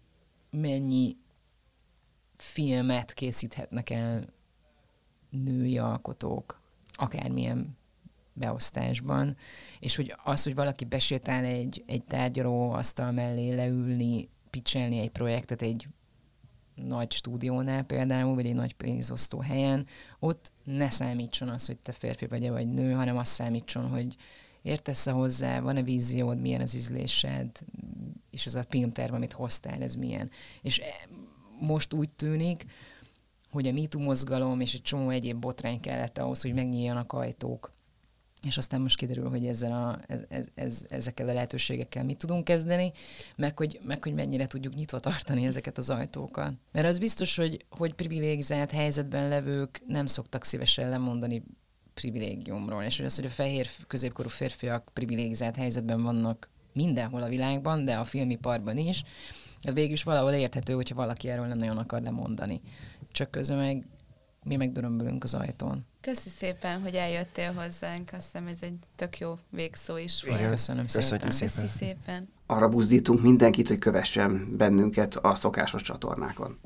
mennyi filmet készíthetnek el női alkotók, akármilyen beosztásban, és hogy az, hogy valaki besétál egy, egy tárgyaló asztal mellé leülni, picselni egy projektet egy nagy stúdiónál például, vagy egy nagy pénzosztó helyen, ott ne számítson az, hogy te férfi vagy-e vagy nő, hanem azt számítson, hogy értesz -e hozzá, van-e víziód, milyen az ízlésed, és az a filmterv, amit hoztál, ez milyen. És e, most úgy tűnik, hogy a MeToo mozgalom és egy csomó egyéb botrány kellett ahhoz, hogy megnyíljanak ajtók. És aztán most kiderül, hogy ezzel a, ez, ez, ez, ezekkel a lehetőségekkel mit tudunk kezdeni, meg hogy, meg hogy mennyire tudjuk nyitva tartani ezeket az ajtókat. Mert az biztos, hogy, hogy privilegizált helyzetben levők nem szoktak szívesen lemondani privilégiumról, és hogy az, hogy a fehér középkorú férfiak privilegizált helyzetben vannak mindenhol a világban, de a filmiparban is, ez végül is valahol érthető, hogyha valaki erről nem nagyon akar lemondani. Csak közben meg mi megdörömbölünk az ajtón. Köszi szépen, hogy eljöttél hozzánk. Azt hiszem, ez egy tök jó végszó is volt. Igen, köszönöm szépen. szépen. Köszi szépen. Arra buzdítunk mindenkit, hogy kövessen bennünket a szokásos csatornákon.